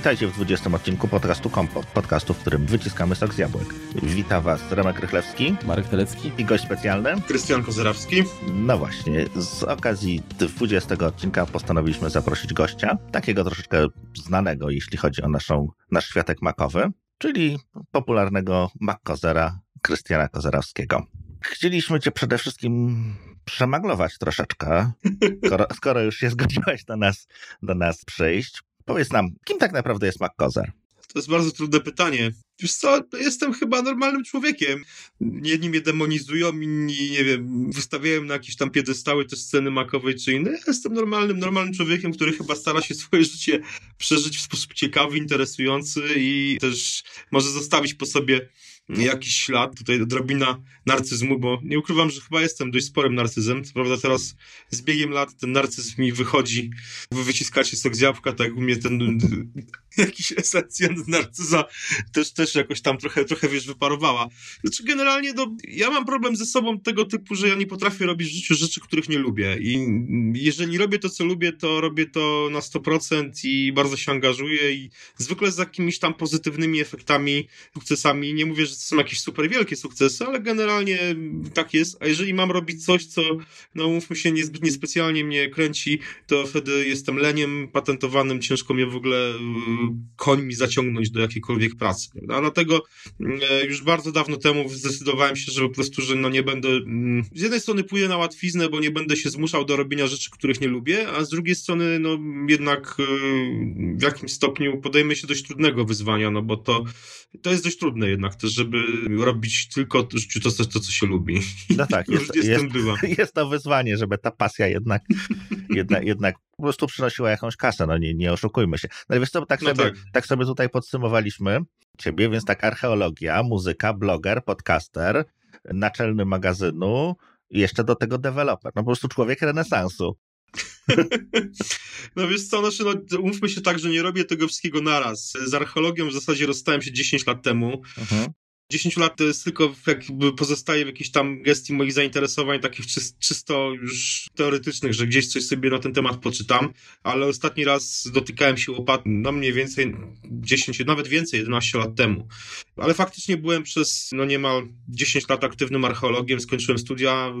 Witajcie w 20 odcinku podcastu Kompot, podcastu, w którym wyciskamy sok z jabłek. Wita Was Remek Rychlewski, Marek Telecki i gość specjalny Krystian Kozerawski. No właśnie, z okazji 20 odcinka postanowiliśmy zaprosić gościa, takiego troszeczkę znanego, jeśli chodzi o naszą, nasz światek makowy, czyli popularnego makkozera Krystiana Kozerawskiego. Chcieliśmy Cię przede wszystkim przemaglować troszeczkę, skoro, skoro już się zgodziłeś do nas, do nas przyjść. Powiedz nam, kim tak naprawdę jest MacCozer? To jest bardzo trudne pytanie. Co, jestem chyba normalnym człowiekiem. Jedni mnie demonizują, inni, nie wiem, wystawiają na jakieś tam piedestały te sceny makowej czy inne. Ja jestem normalnym, normalnym człowiekiem, który chyba stara się swoje życie przeżyć w sposób ciekawy, interesujący i też może zostawić po sobie jakiś ślad, tutaj odrobina narcyzmu, bo nie ukrywam, że chyba jestem dość sporym narcyzem. Co prawda teraz z biegiem lat ten narcyzm mi wychodzi. Wy wyciskacie sok z jabłka, tak u mnie ten jakiś esencjent narcyza też, też jakoś tam trochę, trochę wiesz, wyparowała. Znaczy generalnie no, ja mam problem ze sobą tego typu, że ja nie potrafię robić w życiu rzeczy, których nie lubię i jeżeli robię to, co lubię, to robię to na 100% i bardzo się angażuję i zwykle z jakimiś tam pozytywnymi efektami, sukcesami. Nie mówię, że to są jakieś super wielkie sukcesy, ale generalnie tak jest. A jeżeli mam robić coś, co, no mówmy się, niezbyt niespecjalnie mnie kręci, to wtedy jestem leniem patentowanym, ciężko mnie w ogóle koń mi zaciągnąć do jakiejkolwiek pracy. Prawda? Dlatego e, już bardzo dawno temu zdecydowałem się, że po prostu, że no nie będę, mm, z jednej strony pójdę na łatwiznę, bo nie będę się zmuszał do robienia rzeczy, których nie lubię, a z drugiej strony no jednak e, w jakimś stopniu podejmę się dość trudnego wyzwania, no bo to, to jest dość trudne jednak też, żeby robić tylko to, to, to co się lubi. No tak, jest, jest, jest to wyzwanie, żeby ta pasja jednak, jednak, jednak po prostu przynosiła jakąś kasę, no nie, nie oszukujmy się. No wiesz co, tak, no sobie, tak. tak sobie tutaj podsumowaliśmy ciebie, więc tak archeologia, muzyka, bloger, podcaster, naczelny magazynu i jeszcze do tego deweloper. No po prostu człowiek renesansu. No wiesz co, znaczy, no, umówmy się tak, że nie robię tego wszystkiego naraz. Z archeologią w zasadzie rozstałem się 10 lat temu. Mhm. 10 lat to jest tylko jakby pozostaje w jakiejś tam gestii moich zainteresowań takich czysto już teoretycznych, że gdzieś coś sobie na ten temat poczytam, ale ostatni raz dotykałem się łopatu, no mniej więcej 10, nawet więcej, 11 lat temu. Ale faktycznie byłem przez no niemal 10 lat aktywnym archeologiem, skończyłem studia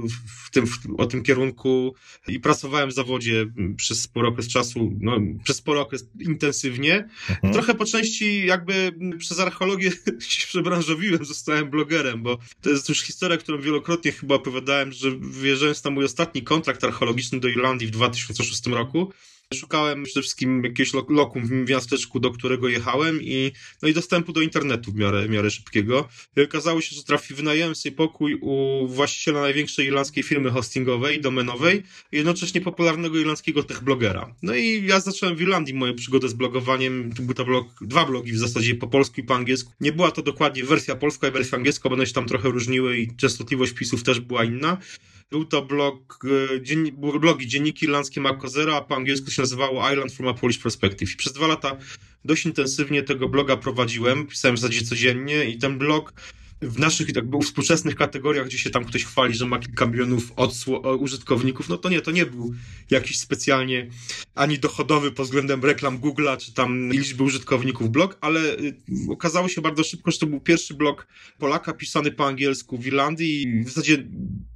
w tym, w, o tym kierunku i pracowałem w zawodzie przez spory okres czasu, no przez spory okres intensywnie. Mhm. Trochę po części jakby przez archeologię się przebranżowiłem, zostałem blogerem, bo to jest już historia, którą wielokrotnie chyba opowiadałem, że wyjeżdżając na mój ostatni kontrakt archeologiczny do Irlandii w 2006 roku, Szukałem przede wszystkim jakiegoś lokum w miasteczku, do którego jechałem i, no i dostępu do internetu w miarę, w miarę szybkiego. I okazało się, że trafi, wynająłem sobie pokój u właściciela największej irlandzkiej firmy hostingowej, domenowej, jednocześnie popularnego irlandzkiego techblogera. No i ja zacząłem w Irlandii moją przygodę z blogowaniem. Tu był to blog, dwa blogi w zasadzie po polsku i po angielsku. Nie była to dokładnie wersja polska i wersja angielska, bo one się tam trochę różniły i częstotliwość pisów też była inna. Był to blog, e, dzienni, blogi Dzienniki Irlandzkie Makozera, a po angielsku się nazywało Island from a Polish Perspective. I przez dwa lata dość intensywnie tego bloga prowadziłem, pisałem w zasadzie codziennie i ten blog w naszych jakby współczesnych kategoriach, gdzie się tam ktoś chwali, że ma kilka milionów użytkowników, no to nie, to nie był jakiś specjalnie ani dochodowy pod względem reklam Google'a, czy tam liczby użytkowników blog, ale y, okazało się bardzo szybko, że to był pierwszy blog Polaka pisany po angielsku w Irlandii i w zasadzie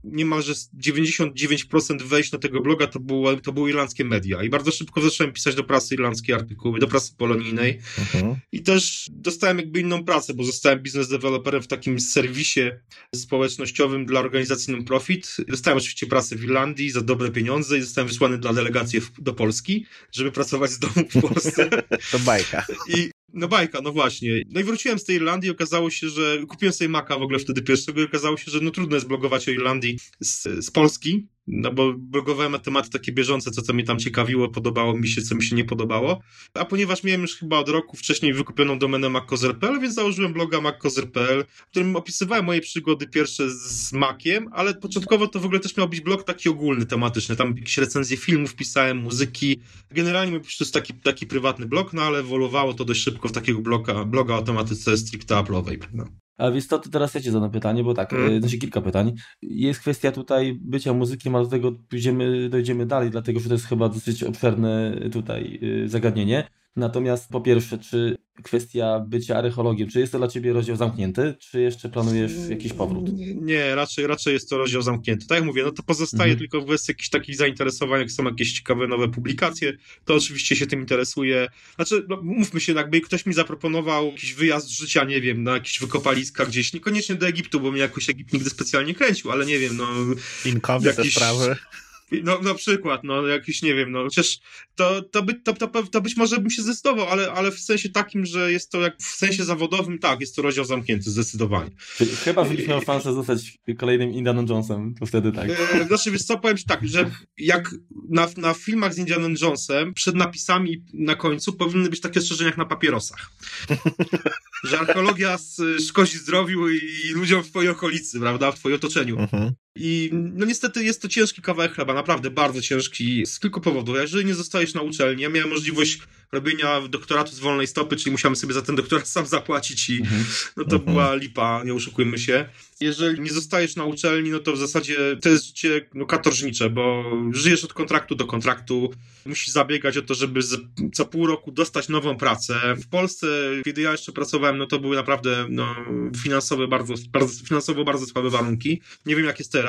niemalże 99% wejść na tego bloga to było, to były irlandzkie media i bardzo szybko zacząłem pisać do prasy irlandzkiej artykuły, do prasy polonijnej uh-huh. i też dostałem jakby inną pracę, bo zostałem biznes deweloperem w takim serwisie społecznościowym dla organizacji non-profit. Dostałem oczywiście pracę w Irlandii za dobre pieniądze i zostałem wysłany dla delegacji do Polski, żeby pracować z domu w Polsce. to bajka. I no bajka, no właśnie. No i wróciłem z tej Irlandii i okazało się, że kupiłem sobie Maca w ogóle wtedy pierwszego i okazało się, że no trudno jest blogować o Irlandii z, z Polski, no bo blogowałem na tematy takie bieżące, co, co mnie tam ciekawiło, podobało mi się, co mi się nie podobało. A ponieważ miałem już chyba od roku wcześniej wykupioną domenę mackozer.pl, więc założyłem bloga mackozer.pl, w którym opisywałem moje przygody pierwsze z Maciem, ale początkowo to w ogóle też miał być blog taki ogólny, tematyczny. Tam jakieś recenzje filmów pisałem, muzyki. Generalnie być to taki, taki prywatny blog, no ale ewoluowało to dość szybko w takiego bloga, bloga o tematyce stricte Apple'owej. No. Ale wiesz co, to teraz ja ci zadam pytanie, bo tak, hmm. znaczy kilka pytań. Jest kwestia tutaj bycia muzykiem, ale do tego dojdziemy, dojdziemy dalej, dlatego że to jest chyba dosyć obszerne tutaj y, zagadnienie. Natomiast po pierwsze, czy kwestia bycia archeologiem, czy jest to dla ciebie rozdział zamknięty, czy jeszcze planujesz jakiś powrót? Nie, raczej, raczej jest to rozdział zamknięty. Tak jak mówię, no to pozostaje mhm. tylko w kwestii jakichś takich zainteresowań, jak są jakieś ciekawe nowe publikacje, to oczywiście się tym interesuje. Znaczy, no, mówmy się, jakby ktoś mi zaproponował jakiś wyjazd z życia, nie wiem, na jakieś wykopaliska gdzieś, niekoniecznie do Egiptu, bo mnie jakoś Egipt nigdy specjalnie kręcił, ale nie wiem, no... Inkowie jakieś... te sprawy. No na przykład, no jakiś, nie wiem, no chociaż to, to, by, to, to, to być może bym się zdecydował, ale, ale w sensie takim, że jest to jak w sensie zawodowym, tak, jest to rozdział zamknięty, zdecydowanie. Chyba żebyś miał szansę zostać kolejnym Indiana Jonesem, to wtedy tak. E, znaczy, wiesz co, powiem ci tak, że jak na, na filmach z Indiana Jonesem, przed napisami na końcu powinny być takie strzeżenia jak na papierosach. że archeologia szkodzi zdrowiu i, i ludziom w twojej okolicy, prawda, w twoim otoczeniu. Mhm. I no niestety jest to ciężki kawałek chleba, naprawdę bardzo ciężki z kilku powodów. Jeżeli nie zostajesz na uczelni, ja miałem możliwość robienia doktoratu z wolnej stopy, czyli musiałem sobie za ten doktorat sam zapłacić i mhm. no to mhm. była lipa, nie oszukujmy się. Jeżeli nie zostajesz na uczelni, no to w zasadzie to jest życie no, katorżnicze, bo żyjesz od kontraktu do kontraktu, musisz zabiegać o to, żeby co pół roku dostać nową pracę. W Polsce, kiedy ja jeszcze pracowałem, no to były naprawdę no, finansowe bardzo, bardzo, finansowo bardzo słabe warunki. Nie wiem jak jest teraz.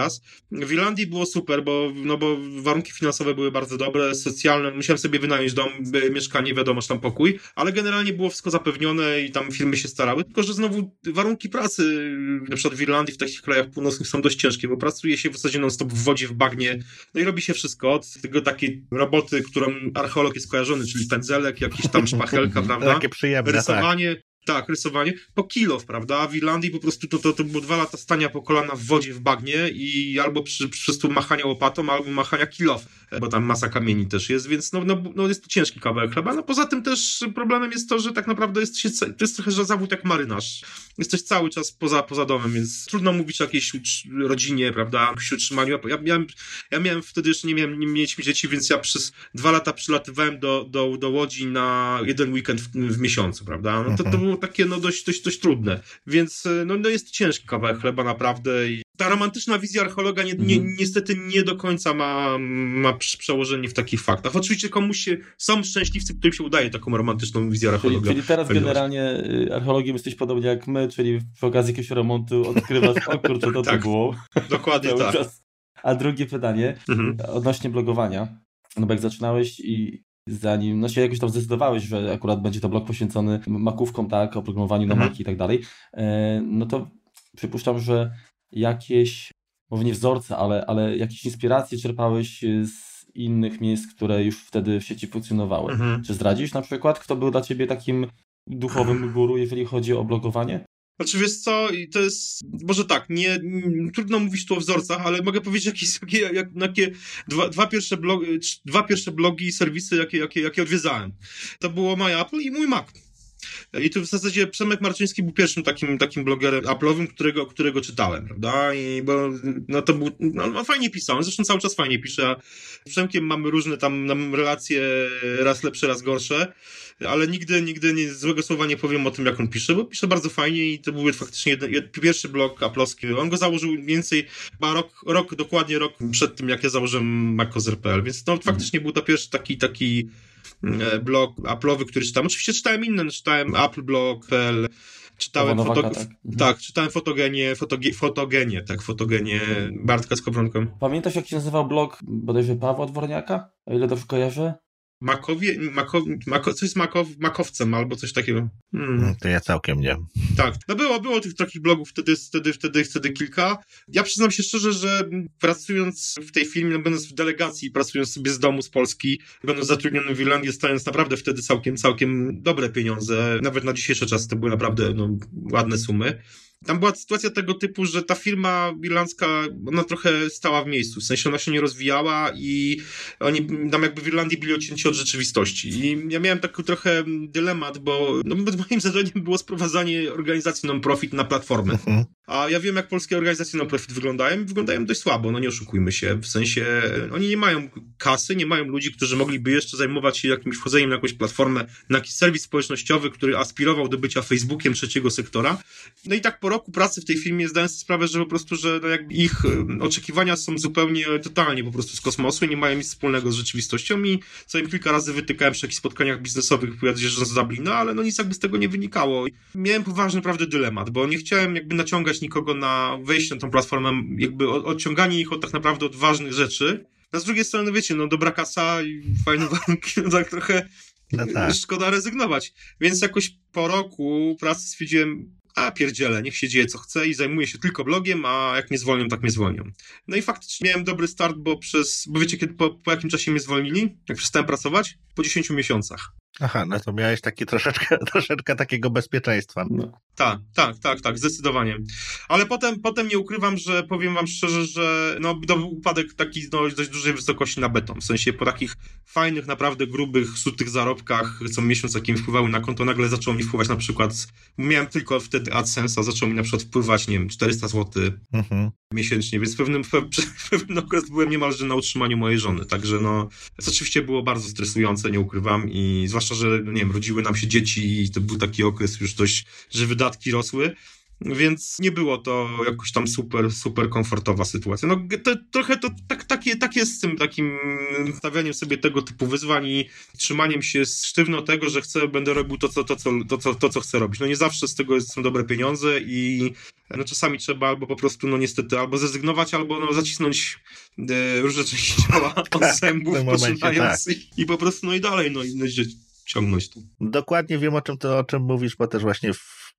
W Irlandii było super, bo, no bo warunki finansowe były bardzo dobre, socjalne. Musiałem sobie wynająć dom, mieszkanie, wiadomo, tam pokój, ale generalnie było wszystko zapewnione i tam firmy się starały. Tylko, że znowu warunki pracy, na przykład w Irlandii, w takich krajach północnych są dość ciężkie, bo pracuje się w zasadzie non-stop w wodzie, w bagnie, no i robi się wszystko. Od tego takiej roboty, którą archeolog jest kojarzony, czyli pędzelek, jakiś tam szpachelka, prawda? Takie przyjemne, tak. Rysowanie, tak. Rysowanie. Po kilof, prawda? W Irlandii po prostu to, to, to było dwa lata stania po kolana w wodzie, w bagnie i albo przy, przy prostu machania łopatą, albo machania kilof, bo tam masa kamieni też jest, więc no, no, no jest to ciężki kawałek chleba. No poza tym też problemem jest to, że tak naprawdę jest się, to jest trochę że zawód jak marynarz. Jesteś cały czas poza, poza domem, więc trudno mówić o jakiejś rodzinie, prawda, przy utrzymaniu. Ja miałem, ja miałem wtedy jeszcze nie miałem, nie mieliśmy dzieci, więc ja przez dwa lata przylatywałem do, do, do Łodzi na jeden weekend w, w miesiącu, prawda? No to, to mhm. było takie no dość, dość, dość trudne. Więc no, no jest ciężki kawałek chleba naprawdę i ta romantyczna wizja archeologa nie, mhm. niestety nie do końca ma, ma przełożenie w takich faktach. Oczywiście komuś się, są szczęśliwcy, którym się udaje taką romantyczną wizję archeologa. Czyli, czyli teraz generalnie y, archeologiem jesteś podobnie jak my, czyli przy okazji jakiegoś remontu odkrywasz, o kurczę, to tak, to było. Dokładnie tak. Czas. A drugie pytanie mhm. odnośnie blogowania. No bo jak zaczynałeś i zanim no się jakoś tam zdecydowałeś, że akurat będzie to blog poświęcony makówkom, tak, oprogramowaniu na mhm. Maki i tak dalej, e, no to przypuszczam, że jakieś, może nie wzorce, ale, ale jakieś inspiracje czerpałeś z innych miejsc, które już wtedy w sieci funkcjonowały. Mhm. Czy zdradzisz na przykład, kto był dla ciebie takim duchowym guru, jeżeli chodzi o blogowanie? Znaczy wiesz co, i to jest, może tak, nie, trudno mówić tu o wzorcach, ale mogę powiedzieć jakie, jak, jakie dwa, dwa, pierwsze blogi, dwa pierwsze blogi i serwisy, jakie, jakie, jakie odwiedzałem. To było My Apple i mój Mac. I tu w zasadzie Przemek Marczyński był pierwszym takim, takim blogerem Apple'owym, którego, którego czytałem, prawda? I bo no to był, no, no fajnie pisał, zresztą cały czas fajnie pisze. Z Przemkiem mamy różne tam relacje, raz lepsze, raz gorsze, ale nigdy, nigdy nie, złego słowa nie powiem o tym, jak on pisze, bo pisze bardzo fajnie i to był faktycznie jeden, pierwszy blog Apple'owski. On go założył mniej więcej chyba rok, rok, dokładnie rok przed tym, jak ja założyłem macOS.pl, więc no faktycznie był to pierwszy taki, taki blog Apple'owy, który czytałem. Oczywiście czytałem inne, no, czytałem appleblog.pl, czytałem, foto... tak. Mhm. tak. czytałem fotogenię, fotoge... fotogenię, tak, fotogenię Bartka z Kowronką. Pamiętasz, jak się nazywał blog bodajże Pawła Dworniaka, o ile dobrze kojarzę? Makowie, Mako, Mako, coś z Makow, Makowcem albo coś takiego. Hmm. No, to ja całkiem nie. Tak, no było, było tych takich blogów wtedy, wtedy, wtedy, wtedy kilka. Ja przyznam się szczerze, że pracując w tej filmie, no, będąc w delegacji, pracując sobie z domu z Polski, będąc zatrudnionym w Irlandii, stając naprawdę wtedy całkiem, całkiem dobre pieniądze. Nawet na dzisiejsze czasy to były naprawdę no, ładne sumy. Tam była sytuacja tego typu, że ta firma irlandzka, ona trochę stała w miejscu, w sensie ona się nie rozwijała i oni tam jakby w Irlandii byli odcięci od rzeczywistości. I ja miałem taki trochę dylemat, bo no, moim zadaniem było sprowadzanie organizacji non-profit na platformę. Mhm. A ja wiem, jak polskie organizacje na profit wyglądają. Wyglądają dość słabo, no nie oszukujmy się. W sensie, oni nie mają kasy, nie mają ludzi, którzy mogliby jeszcze zajmować się jakimś wchodzeniem na jakąś platformę, na jakiś serwis społecznościowy, który aspirował do bycia Facebookiem trzeciego sektora. No i tak po roku pracy w tej firmie zdałem sobie sprawę, że po prostu, że no jakby ich oczekiwania są zupełnie, totalnie po prostu z kosmosu i nie mają nic wspólnego z rzeczywistością i co im kilka razy wytykałem przy jakichś spotkaniach biznesowych, jeżdżąc z Dublina, ale no nic jakby z tego nie wynikało. Miałem poważny, naprawdę dylemat, bo nie chciałem jakby naciągać nikogo na wejście na tą platformę, jakby odciąganie ich od tak naprawdę od ważnych rzeczy. A z drugiej strony, wiecie, no dobra kasa i fajne warunki, no tak trochę no tak. szkoda rezygnować. Więc jakoś po roku pracy stwierdziłem, a pierdziele, niech się dzieje co chce i zajmuję się tylko blogiem, a jak mnie zwolnią, tak mnie zwolnią. No i faktycznie miałem dobry start, bo przez, bo wiecie, kiedy, po, po jakim czasie mnie zwolnili, jak przestałem pracować? Po 10 miesiącach. Aha, no to miałeś taki troszeczkę, troszeczkę takiego bezpieczeństwa. No. Tak, tak, tak, tak, zdecydowanie. Ale potem, potem nie ukrywam, że powiem wam szczerze, że no, to był upadek taki no, dość dużej wysokości na beton. W sensie po takich fajnych, naprawdę grubych, sutych zarobkach, co miesiąc jakie mi wpływały na konto, nagle zaczęło mi wpływać na przykład, miałem tylko wtedy AdSense, a zaczął mi na przykład wpływać, nie wiem, 400 zł mhm. miesięcznie, więc w pewnym, w, w pewnym okres byłem niemalże na utrzymaniu mojej żony, także no, to oczywiście było bardzo stresujące, nie ukrywam i zwłaszcza zwłaszcza, że, no nie wiem, rodziły nam się dzieci i to był taki okres już dość, że wydatki rosły. Więc nie było to jakoś tam super, super komfortowa sytuacja. No to, trochę to tak, takie, tak jest z tym takim stawianiem sobie tego typu wyzwań i trzymaniem się sztywno tego, że chcę, będę robił to, co, to, co, to, co, to, co chcę robić. No nie zawsze z tego są dobre pieniądze i no czasami trzeba albo po prostu, no niestety, albo zrezygnować, albo no zacisnąć e, różne części ciała od tak, zębów, poczynając tak. i, i, po prostu no i dalej, no i no, ciągnąć to. Dokładnie wiem o czym to, o czym mówisz, bo też właśnie w,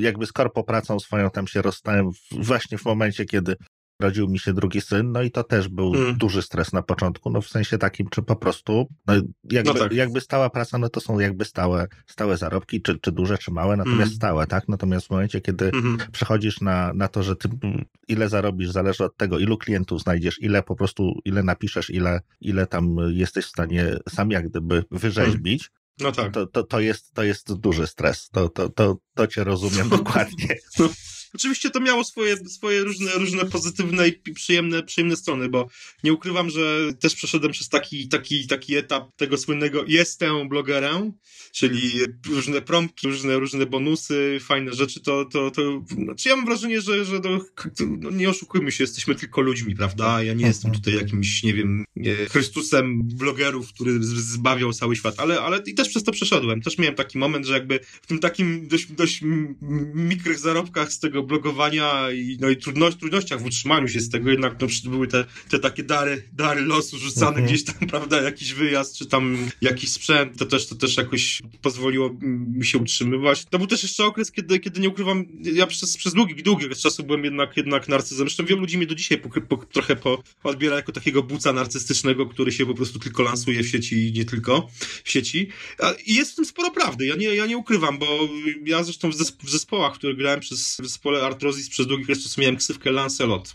jakby z korpopracą swoją tam się rozstałem właśnie w momencie, kiedy rodził mi się drugi syn, no i to też był mm. duży stres na początku, no w sensie takim, czy po prostu, no jakby, no tak. jakby stała praca, no to są jakby stałe, stałe zarobki, czy, czy duże, czy małe, natomiast mm. stałe, tak? Natomiast w momencie, kiedy mm. przechodzisz na, na to, że ty ile zarobisz, zależy od tego, ilu klientów znajdziesz, ile po prostu, ile napiszesz, ile, ile tam jesteś w stanie sam jak gdyby wyrzeźbić, no tak. To, to, to, jest, to jest duży stres. To, to, to, to cię rozumiem dokładnie. Oczywiście to miało swoje, swoje różne, różne pozytywne i przyjemne, przyjemne strony, bo nie ukrywam, że też przeszedłem przez taki, taki, taki etap tego słynnego jestem blogerem, czyli różne promki, różne, różne bonusy, fajne rzeczy, to, to, to znaczy ja mam wrażenie, że, że to, no nie oszukujmy się, jesteśmy tylko ludźmi, prawda? Ja nie jestem tutaj jakimś, nie wiem, Chrystusem blogerów, który zbawiał cały świat, ale, ale i też przez to przeszedłem. Też miałem taki moment, że jakby w tym takim dość, dość mikrych zarobkach z tego blogowania i, no i trudność, trudnościach w utrzymaniu się z tego, jednak no, były te, te takie dary, dary losu rzucane mhm. gdzieś tam, prawda, jakiś wyjazd, czy tam jakiś sprzęt, to też, to też jakoś pozwoliło mi się utrzymywać. To był też jeszcze okres, kiedy, kiedy nie ukrywam, ja przez, przez długi, długi czasu byłem jednak, jednak narcyzem. Zresztą wielu ludzi mnie do dzisiaj po, po, trochę po, odbiera jako takiego buca narcystycznego, który się po prostu tylko lansuje w sieci i nie tylko w sieci. I jest w tym sporo prawdy, ja nie, ja nie ukrywam, bo ja zresztą w, zespo w zespołach, które grałem przez zespole Artrozis przez długi okres miałem ksywkę Lancelot.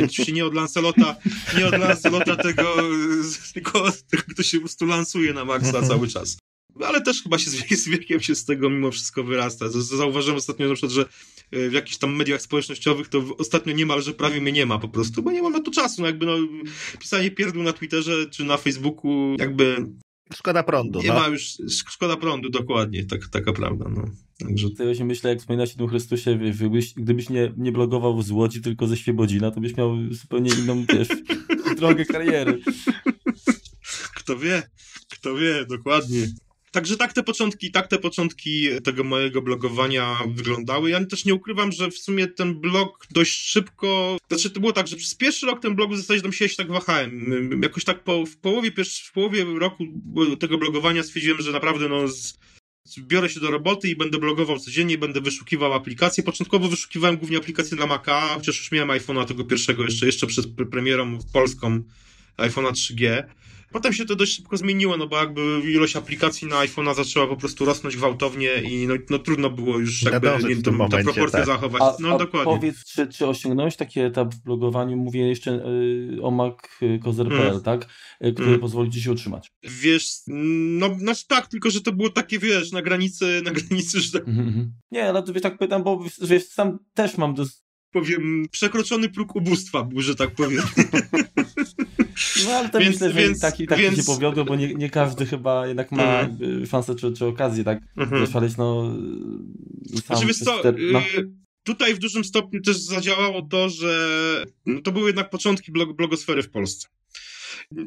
E, oczywiście nie od Lancelota, nie od Lancelota tego, tylko kto się po prostu lansuje na maksa cały czas. Ale też chyba się z wiekiem się z tego mimo wszystko wyrasta. Zauważyłem ostatnio na przykład, że e, w jakichś tam mediach społecznościowych to ostatnio niemalże prawie mnie nie ma po prostu, bo nie mam na to czasu. No jakby no, pisanie pierdół na Twitterze czy na Facebooku jakby Szkoda prądu. Nie no. ma już, szkoda prądu, dokładnie, tak, taka prawda. No. Także... To ja się myślę, jak wspominasz o tym Chrystusie, gdybyś, gdybyś nie, nie blogował z Łodzi, tylko ze Świebodzina, to byś miał zupełnie inną, wiesz, drogę kariery. Kto wie, kto wie, dokładnie. Także tak te początki, tak te początki tego mojego blogowania wyglądały. Ja też nie ukrywam, że w sumie ten blog dość szybko, znaczy to było tak, że przez pierwszy rok ten blog w zasadzie tam się tak wahałem. Jakoś tak po, w połowie, w połowie roku tego blogowania stwierdziłem, że naprawdę no z, biorę się do roboty i będę blogował codziennie, będę wyszukiwał aplikacje. Początkowo wyszukiwałem głównie aplikacje dla Maca, chociaż już miałem iPhone'a tego pierwszego jeszcze, jeszcze przed premierą polską iPhone'a 3G. Potem się to dość szybko zmieniło, no bo jakby ilość aplikacji na iPhone'a zaczęła po prostu rosnąć gwałtownie i no, no trudno było już jakby nie, w tym momencie, te proporcje tak. zachować. A, no a dokładnie. powiedz, czy, czy osiągnąłeś taki etap w blogowaniu, mówię jeszcze y, o mackozer.pl, Mm. tak? Y, który Mm. pozwoli ci się utrzymać. Wiesz, no znaczy tak, tylko że to było takie, wiesz, na granicy, na granicy, że tak Mhm, mhm. Nie, ale to wiesz, tak pytam, bo wiesz, sam też mam dos... powiem, przekroczony próg ubóstwa był, że tak powiem. No ale to Więc- myślę, że więc- taki, taki więc- się powiodło, bo nie, nie każdy chyba jednak ma y, szansę czy, czy okazję tak Mhm. zaszaleć, no... sam Znaczy wiesz co, no. y, tutaj w dużym stopniu też zadziałało to, że no, to były jednak początki blog, blogosfery w Polsce.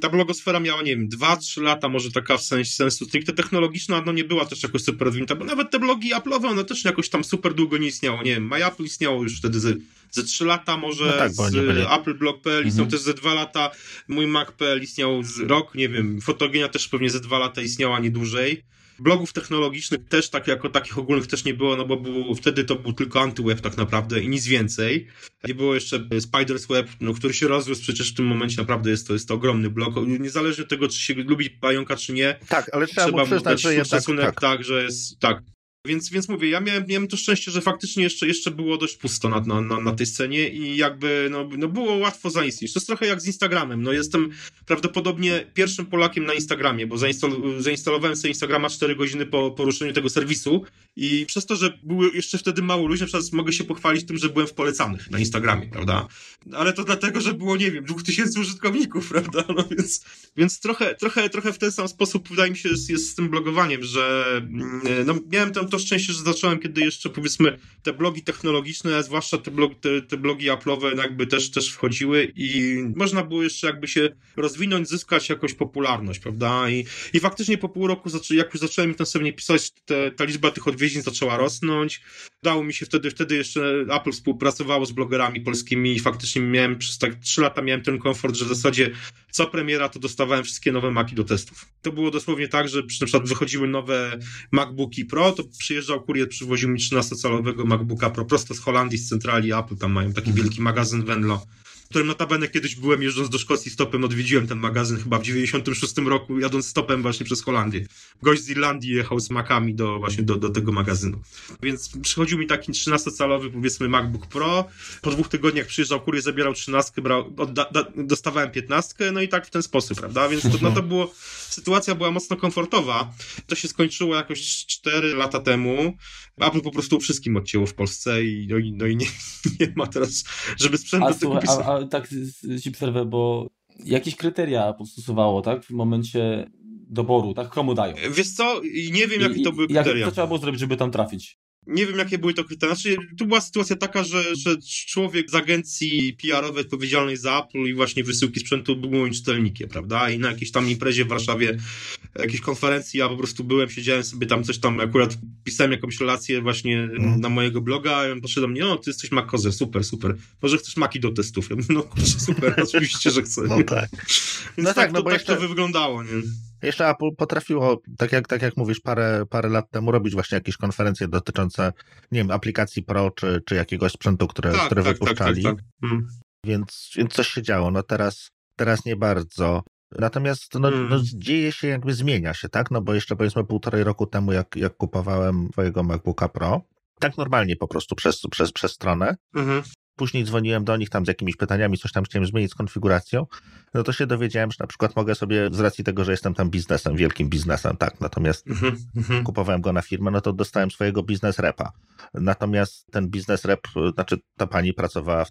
Ta blogosfera miała, nie wiem, 2-3 lata, może taka w sensie sensu stricte technologiczna, no nie była też jakoś super rozwinięta, bo nawet te blogi Apple'owe, one też jakoś tam super długo nie istniało. Nie wiem, MyApple istniało już wtedy ze, ze 3 lata, może No tak, z appleblog.pl istniał Mhm. też ze 2 lata, mój Mac.pl istniał z rok, nie wiem, Fotogenia też pewnie ze 2 lata istniała nie dłużej. Blogów technologicznych też tak jako takich ogólnych też nie było, no bo był, wtedy to był tylko antyweb tak naprawdę i nic więcej. Nie było jeszcze Spider's Web, no, który się rozrósł przecież w tym momencie naprawdę jest to, jest to ogromny blog. Niezależnie od tego, czy się lubi pająka, czy nie, Tak, ale trzeba, trzeba mu mu przyznać, dać że jednak szacunek, tak. tak. że jest, tak. Więc, więc mówię, ja miałem, miałem to szczęście, że faktycznie jeszcze, jeszcze było dość pusto na, na, na, na tej scenie i jakby no, no było łatwo zaistnieć. To jest trochę jak z Instagramem. No jestem prawdopodobnie pierwszym Polakiem na Instagramie, bo zainstalo- zainstalowałem sobie Instagrama 4 godziny po poruszeniu tego serwisu i przez to, że było jeszcze wtedy mało ludzi, na przykład mogę się pochwalić tym, że byłem w polecanych na Instagramie, prawda? Ale to dlatego, że było, nie wiem, 2000 użytkowników, prawda? No więc, więc trochę, trochę, trochę w ten sam sposób wydaje mi się jest, z tym blogowaniem, że mm, no, miałem tam to szczęście, że zacząłem, kiedy jeszcze powiedzmy te blogi technologiczne, a zwłaszcza te, te, te blogi Apple'owe jakby też, też wchodziły i można było jeszcze jakby się rozwinąć, zyskać jakąś popularność, prawda? I, i faktycznie po pół roku, jak już zacząłem intensywnie pisać, te, ta liczba tych odwiedzin zaczęła rosnąć. Udało mi się wtedy, wtedy jeszcze Apple współpracowało z blogerami polskimi i faktycznie miałem przez tak trzy lata miałem ten komfort, że w zasadzie co premiera to dostawałem wszystkie nowe Maki do testów. To było dosłownie tak, że na przykład wychodziły nowe MacBooki Pro, to przyjeżdżał kurier, przywoził mi 13-calowego MacBooka Pro prosto z Holandii, z centrali Apple, tam mają taki wielki magazyn Venlo, którym notabene kiedyś byłem jeżdżąc do Szkocji stopem, odwiedziłem ten magazyn chyba w 96 roku, jadąc stopem właśnie przez Holandię. Gość z Irlandii jechał z Macami do, właśnie do, do tego magazynu. Więc przychodził mi taki 13-calowy powiedzmy MacBook Pro, po dwóch tygodniach przyjeżdżał kurier, zabierał 13, brał, odda, da, dostawałem 15, no i tak w ten sposób, prawda? Więc to, no to było, sytuacja była mocno komfortowa. To się skończyło jakoś 4 lata temu. Apple po prostu wszystkim odcięło w Polsce i, no i, no i nie, nie ma teraz, żeby sprzęt A do tego kupić. a, tak z- ci przerwę, bo jakieś kryteria postosowało, tak? W momencie doboru, tak? Komu dają? Wiesz co, i nie wiem, jakie to były i jak- kryteria. Co trzeba było zrobić, żeby tam trafić? Nie wiem, jakie były to kryteria. Znaczy, tu była sytuacja taka, że, że człowiek z agencji PR-owej odpowiedzialnej za Apple i właśnie wysyłki sprzętu był moim czytelnikiem, prawda? I na jakiejś tam imprezie w Warszawie, jakiejś konferencji, ja po prostu byłem, siedziałem sobie tam coś tam, akurat pisałem jakąś relację właśnie Mhm. na mojego bloga i on poszedł do mnie, no, ty jesteś MacOzer, super, super. Może chcesz Maki do testów? Ja mówię, no kurczę, super, oczywiście, że chcę. No tak. Więc No tak, tak, no to, bo tak jeszcze- to wyglądało, nie? Jeszcze Apple potrafiło, tak jak, tak jak mówisz, parę, parę lat temu robić właśnie jakieś konferencje dotyczące, nie wiem, aplikacji Pro czy, czy jakiegoś sprzętu, które, Tak, które tak, tak, wypuszczali. tak, tak. Mm. Więc, więc coś się działo. No teraz, teraz nie bardzo. Natomiast no, Mm. no, dzieje się, jakby zmienia się, tak? No bo jeszcze powiedzmy półtorej roku temu, jak, jak kupowałem twojego MacBooka Pro, tak normalnie po prostu przez, przez, przez stronę. Mhm. Później dzwoniłem do nich tam z jakimiś pytaniami, coś tam chciałem zmienić z konfiguracją. No to się dowiedziałem, że na przykład mogę sobie, z racji tego, że jestem tam biznesem, wielkim biznesem, tak, natomiast Mhm. Mhm. kupowałem go na firmę, no to dostałem swojego biznes repa. Natomiast ten biznes rep, znaczy ta pani pracowała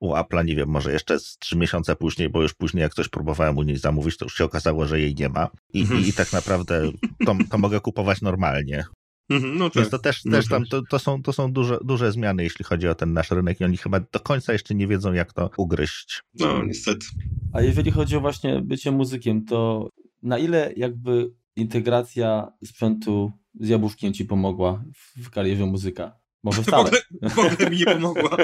u Apple'a, nie wiem, może jeszcze z trzy miesiące później, bo już później jak coś próbowałem u niej zamówić, to już się okazało, że jej nie ma. I, Mhm. i, i tak naprawdę to, to mogę kupować normalnie. Mhm. No tak. Więc to też, no też tam, tak. to, to są, to są duże, duże zmiany, jeśli chodzi o ten nasz rynek i oni chyba do końca jeszcze nie wiedzą, jak to ugryźć. No, niestety. A jeżeli chodzi o właśnie bycie muzykiem, to na ile jakby integracja sprzętu z jabłuszkiem ci pomogła w, w karierze muzyka? Może W wcale. ogóle, w ogóle mi nie pomogła.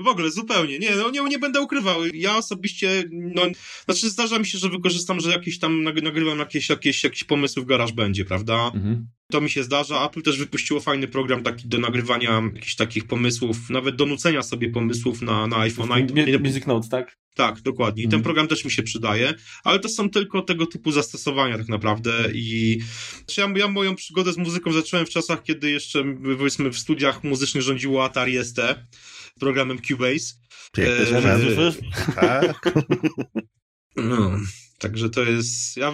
W ogóle, zupełnie. Nie, no nie, nie będę ukrywał. Ja osobiście, no, znaczy zdarza mi się, że wykorzystam, że jakieś tam nag- nagrywam jakieś, jakieś, jakieś pomysły w garaż będzie, prawda? Mhm. To mi się zdarza. Apple też wypuściło fajny program taki do nagrywania jakichś takich pomysłów, nawet do nucenia sobie pomysłów na, na iPhone'a. I to- Mu- Music Notes, tak? Tak, dokładnie. I ten mhm. program też mi się przydaje, ale to są tylko tego typu zastosowania tak naprawdę i znaczy ja, ja moją przygodę z muzyką zacząłem w czasach, kiedy jeszcze powiedzmy w studiach muzycznych rządziło Atari ST programem Cubase. Piękne e, tak. No, także to jest. Ja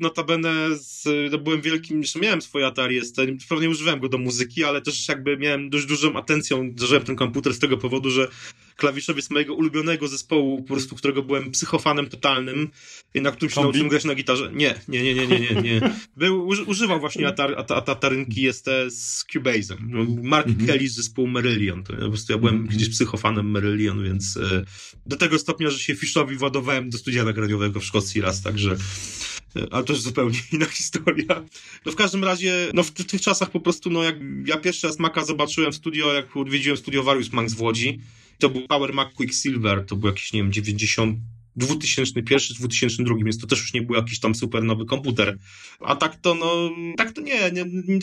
notabene z, byłem wielkim. Że miałem swoje Atari ST, pewnie używałem go do muzyki, ale też jakby miałem dość dużą atencją, zażyłem ten komputer z tego powodu, że klawiszowiec mojego ulubionego zespołu, po prostu którego byłem psychofanem totalnym, na którym się Kombi? nauczyłem grać na gitarze. Nie, nie, nie, nie, nie, nie. nie. Był, używał właśnie atar, at, at, atarynki ST z Cubase'em. Mark -hmm. Kelly z zespołu Merillion. To, po prostu ja byłem -hmm. gdzieś psychofanem Merillion, więc e, do tego stopnia, że się Fiszowi władowałem do studia nagraniowego w Szkocji raz, także e, ale to jest zupełnie inna historia. No w każdym razie, no w, w tych czasach po prostu, no jak ja pierwszy raz Maca zobaczyłem w studio, jak odwiedziłem studio Various Max w Łodzi, to był Power Mac Quicksilver, to był jakiś, nie wiem, 90, 2001, 2002, więc to też już nie był jakiś tam super nowy komputer. A tak to, no, tak to nie, nie, nie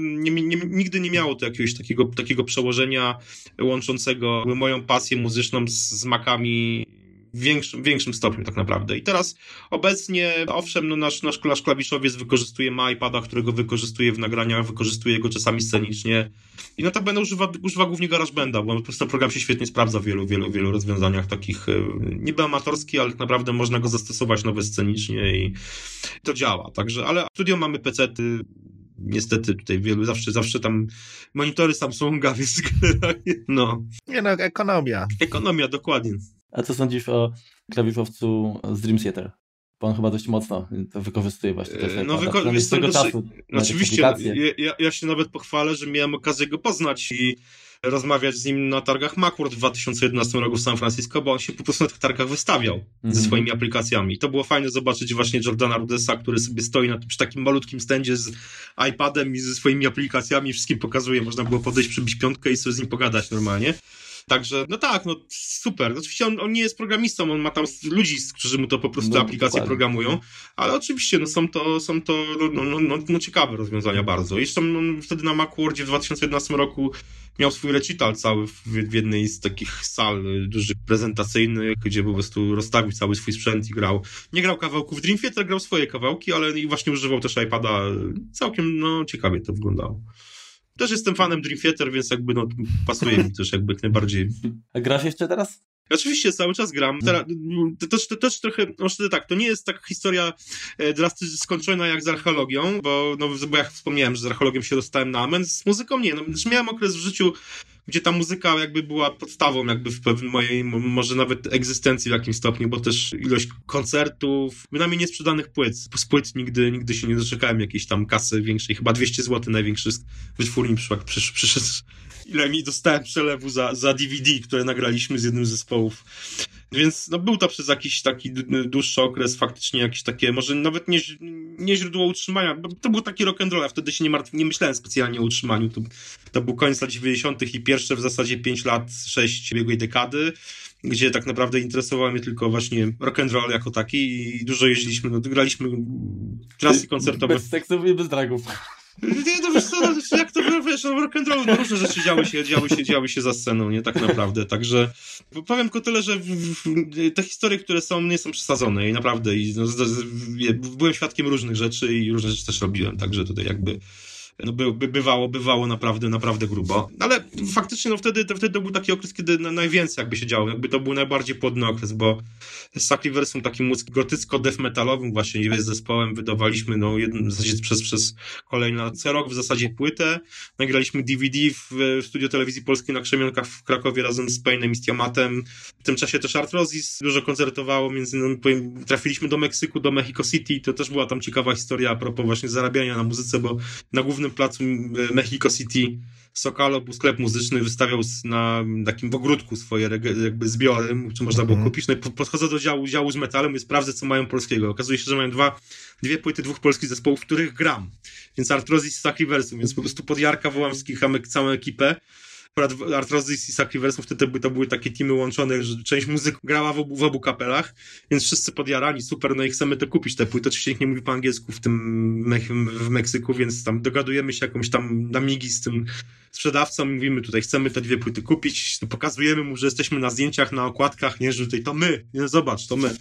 nie, nie, nigdy nie miało to jakiegoś takiego, takiego przełożenia łączącego moją pasję muzyczną z, z makami w większym, większym stopniu tak naprawdę. I teraz obecnie, owszem, no nasz, nasz, nasz klawiszowiec wykorzystuje ma iPada, którego wykorzystuje w nagraniach, wykorzystuje go czasami scenicznie i notabene używa, używa głównie GarageBanda, bo po prostu program się świetnie sprawdza w wielu, wielu, wielu rozwiązaniach takich e, niby amatorskich, ale tak naprawdę można go zastosować nowe scenicznie i to działa. Także, ale studio mamy pecety, niestety tutaj wielu, zawsze, zawsze tam monitory Samsunga, więc no. Nie no, ekonomia. Ekonomia, dokładnie. A co sądzisz o klawiszowcu z Dream Theater? Bo on chyba dość mocno to wykorzystuje właśnie też. No wykorzystuje z tego czasu. Oczywiście, ja, ja się nawet pochwalę, że miałem okazję go poznać i rozmawiać z nim na targach Macworld w 2011 roku w San Francisco, bo on się po prostu na tych targach wystawiał mm ze mhm. swoimi aplikacjami. I to było fajne zobaczyć właśnie Jordana Rudesa, który sobie stoi na, przy takim malutkim stędzie z iPadem i ze swoimi aplikacjami, wszystkim pokazuje. Można było podejść, przybić piątkę i sobie z nim pogadać normalnie. Także, no tak, no super. Oczywiście on, on nie jest programistą, on ma tam ludzi, którzy mu to po prostu no, aplikacje dokładnie. programują, ale oczywiście no, są to, są to no, no, no, no ciekawe rozwiązania bardzo. Jeszcze no, wtedy na Macworldzie w 2011 roku miał swój recital cały w, w, jednej z takich sal dużych prezentacyjnych, gdzie po prostu rozstawił cały swój sprzęt i grał. Nie grał kawałków Dream Theater, grał swoje kawałki, ale i właśnie używał też iPada. Całkiem, no, ciekawie to wyglądało. Też jestem fanem Dream Theater, więc jakby no, pasuje mi też jakby jak najbardziej. A grasz jeszcze teraz? Oczywiście, cały czas gram. Teraz, to, też, to też trochę, no tak, to nie jest taka historia e, drastycznie skończona jak z archeologią, bo, no, bo jak wspomniałem, że z archeologią się dostałem na amen, z muzyką nie. No, miałem okres w życiu, gdzie ta muzyka jakby była podstawą jakby w pewnym mojej, może nawet egzystencji w jakimś stopniu, bo też ilość koncertów, bynajmniej niesprzedanych płyt. Z płyt nigdy, nigdy się nie doczekałem jakiejś tam kasy większej, chyba 200 zł największy wytwórni przyszedł, przyszedł ile mi dostałem przelewu za, za DVD, które nagraliśmy z jednym z zespołów. Więc no, był to przez jakiś taki dłuższy okres faktycznie jakieś takie, może nawet nie, nie źródło utrzymania, bo to był taki rock and roll, a wtedy się nie, martw, nie myślałem specjalnie o utrzymaniu. To, to był koniec lat 90. i pierwsze w zasadzie 5 lat, 6 biegłej dekady gdzie tak naprawdę interesowało mnie tylko właśnie rock and roll jako taki i dużo jeździliśmy, no, graliśmy klasy koncertowe. Bez seksów i bez dragów. Nie, no wiesz co, no, jak to wiesz, no rock'n'roll, no, różne rzeczy działy się, działy, się, działy się za sceną, nie, tak naprawdę, także powiem tylko tyle, że w, w, te historie, które są, nie są przesadzone i naprawdę, i, no, z, z, byłem świadkiem różnych rzeczy i różne rzeczy też robiłem, także tutaj jakby no by, by, bywało, bywało naprawdę, naprawdę grubo. Ale faktycznie no wtedy, to, wtedy to był taki okres, kiedy najwięcej jakby się działo. Jakby to był najbardziej płodny okres, bo Sacriver są takim muzyką gotycko-death metalowym właśnie zespołem. Wydawaliśmy no jednym, w zasadzie przez, przez kolejny rok w zasadzie płytę. Nagraliśmy DVD w, w studio telewizji polskiej na Krzemionkach w Krakowie razem z Paynem i z Tiamatem. W tym czasie też Arthrosis dużo koncertowało, między innymi trafiliśmy do Meksyku, do Mexico City. To też była tam ciekawa historia a propos właśnie zarabiania na muzyce, bo na głównym placu Mexico City Sokalo był sklep muzyczny, wystawiał na takim ogródku swoje jakby zbiory, czy można było mm. kupić. No i podchodzę do działu, działu z metalem i sprawdzę, co mają polskiego. Okazuje się, że mają dwa, dwie płyty dwóch polskich zespołów, w których gram. Więc Artrozis z Sacriversum, więc po prostu pod Jarka Wołamskich całą ekipę Arthrosis i Sacriversum wtedy to były takie teamy łączone, że część muzyków grała w obu, w obu kapelach, więc wszyscy podjarani, super, no i chcemy to kupić, te płyty. Oczywiście nikt nie mówi po angielsku w tym w Meksyku, więc tam dogadujemy się jakąś tam na migi z tym sprzedawcą mówimy tutaj, chcemy te dwie płyty kupić, to pokazujemy mu, że jesteśmy na zdjęciach, na okładkach, nie, że tutaj to my, nie, zobacz, to my.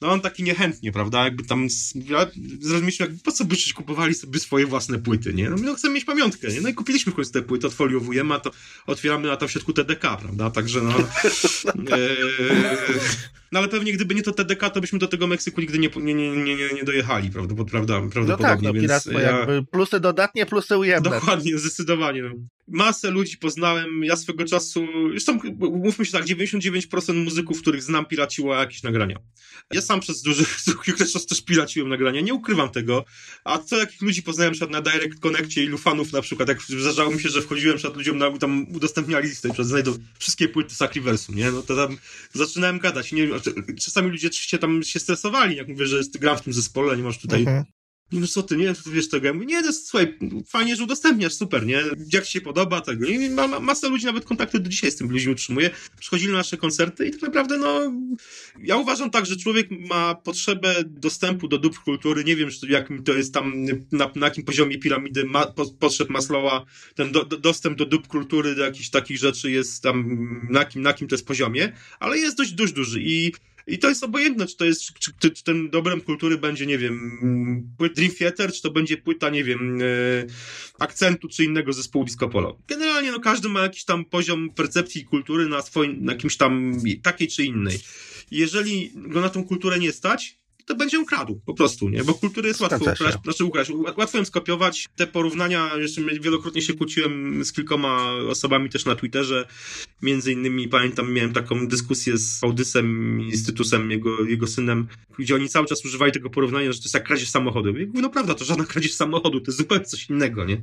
No on taki niechętnie, prawda? Jakby tam ja zrozumieliśmy, jakby po co byście kupowali sobie swoje własne płyty, nie? No my chcemy mieć pamiątkę, nie? No i kupiliśmy w końcu te płyty, odfoliowujemy, a to otwieramy na to w środku TDK, prawda? Także no... e, no ale pewnie gdyby nie to TDK, to byśmy do tego Meksyku nigdy nie, nie, nie, nie, nie dojechali, prawda? prawda prawdopodobnie. No tak, no, więc ja... plusy dodatnie, plusy ujemne. Dokładnie, zdecydowanie. No. Masę ludzi poznałem, ja swego czasu, zresztą mówmy się tak, 99% muzyków, których znam, piraciło jakieś nagrania. Ja sam przez duży czas też piraciłem nagrania, nie ukrywam tego, a co jakich ludzi poznałem przykład na Direct Connectie, ilu fanów na przykład, jak zdarzało mi się, że wchodziłem przed ludziom, na, tam udostępniali listę, przed znajdą wszystkie płyty Sacriversum, nie? No to tam zaczynałem gadać, nie czasami ludzie oczywiście tam się stresowali, jak mówię, że gram w tym zespole, nie masz tutaj mhm. No co ty, nie, to wiesz tego. Ja mówię, nie, to słuchaj, fajnie, że udostępniasz, super, nie? Jak ci się podoba tego. I ma, ma, masa ludzi nawet kontakty do dzisiaj z tym ludźmi utrzymuje. Przychodzili na nasze koncerty i tak naprawdę, no, ja uważam tak, że człowiek ma potrzebę dostępu do dóbr kultury. Nie wiem, jakim to jest tam, na, na jakim poziomie piramidy ma, po, potrzeb Maslowa, ten do, do, dostęp do dóbr kultury, do jakichś takich rzeczy jest tam, na kim, na kim to jest poziomie, ale jest dość, dość duży i i to jest obojętne, czy to jest, czy, czy, czy ten dobrem kultury będzie, nie wiem, płyt Dream Theater, czy to będzie płyta, nie wiem, e, akcentu, czy innego zespołu disco polo. Generalnie, no, każdy ma jakiś tam poziom percepcji kultury na swoim, na jakimś tam takiej czy innej. Jeżeli go na tą kulturę nie stać, to będzie ukradł, po prostu, nie? Bo kultury jest łatwo ukraść, znaczy ukraść, łatwo ją skopiować. Te porównania, jeszcze wielokrotnie się kłóciłem z kilkoma osobami też na Twitterze, między innymi pamiętam, miałem taką dyskusję z Audysem i Stytusem, jego, jego synem, gdzie oni cały czas używali tego porównania, że to jest jak kradzież samochodu. Mówię, no prawda, to żadna kradzież samochodu, to jest zupełnie coś innego, nie?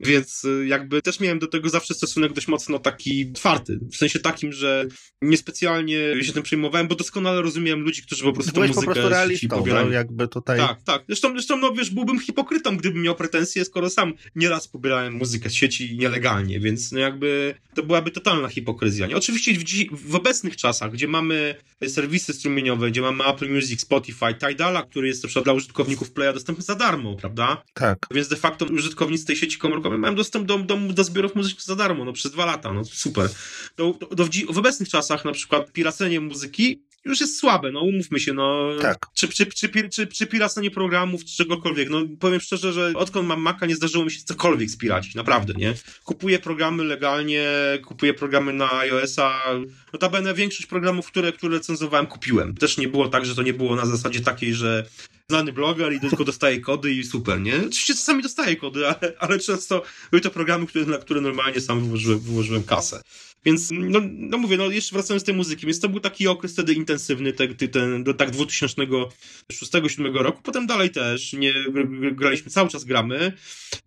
Więc y, jakby też miałem do tego zawsze stosunek dość mocno taki twardy. W sensie takim, że niespecjalnie się tym przejmowałem, bo doskonale rozumiem ludzi, którzy po prostu Byłeś muzykę po prostu realistą, no, jakby tutaj... Tak, tak. Zresztą, zresztą, no wiesz, byłbym hipokrytą, gdybym miał pretensje, skoro sam nieraz pobierałem muzykę z sieci nielegalnie, więc no jakby to byłaby totalna hipokryzja. Nie? Oczywiście w, w obecnych czasach, gdzie mamy serwisy strumieniowe, gdzie mamy Apple Music, Spotify, Tidala, który jest na przykład dla użytkowników Playa dostępny za darmo, prawda? Tak. Więc de facto użytkownicy tej sieci komórkowej mają dostęp do, do, do zbiorów muzycznych za darmo, no przez dwa lata, no super. Do, do, do w, w obecnych czasach na przykład piracenie muzyki już jest słabe, no umówmy się, no. Tak. Czy, czy, czy, czy, czy piracenie programów, czy czegokolwiek. No powiem szczerze, że odkąd mam Maca nie zdarzyło mi się cokolwiek spiracić, naprawdę, nie? Kupuję programy legalnie, kupuję programy na iOS-a. Notabene większość programów, które, które recenzowałem, kupiłem. Też nie było tak, że to nie było na zasadzie takiej, że znany bloger i tylko dostaje kody i super, nie? Oczywiście czasami dostaję kody, ale, ale często były to programy, które, na które normalnie sam wyłożyłem, wyłożyłem kasę. Więc, no, no mówię, no jeszcze wracając do tej muzyki, więc to był taki okres wtedy intensywny, ten, ten, do tak 2006-2007 roku, potem dalej też, nie, graliśmy, cały czas gramy.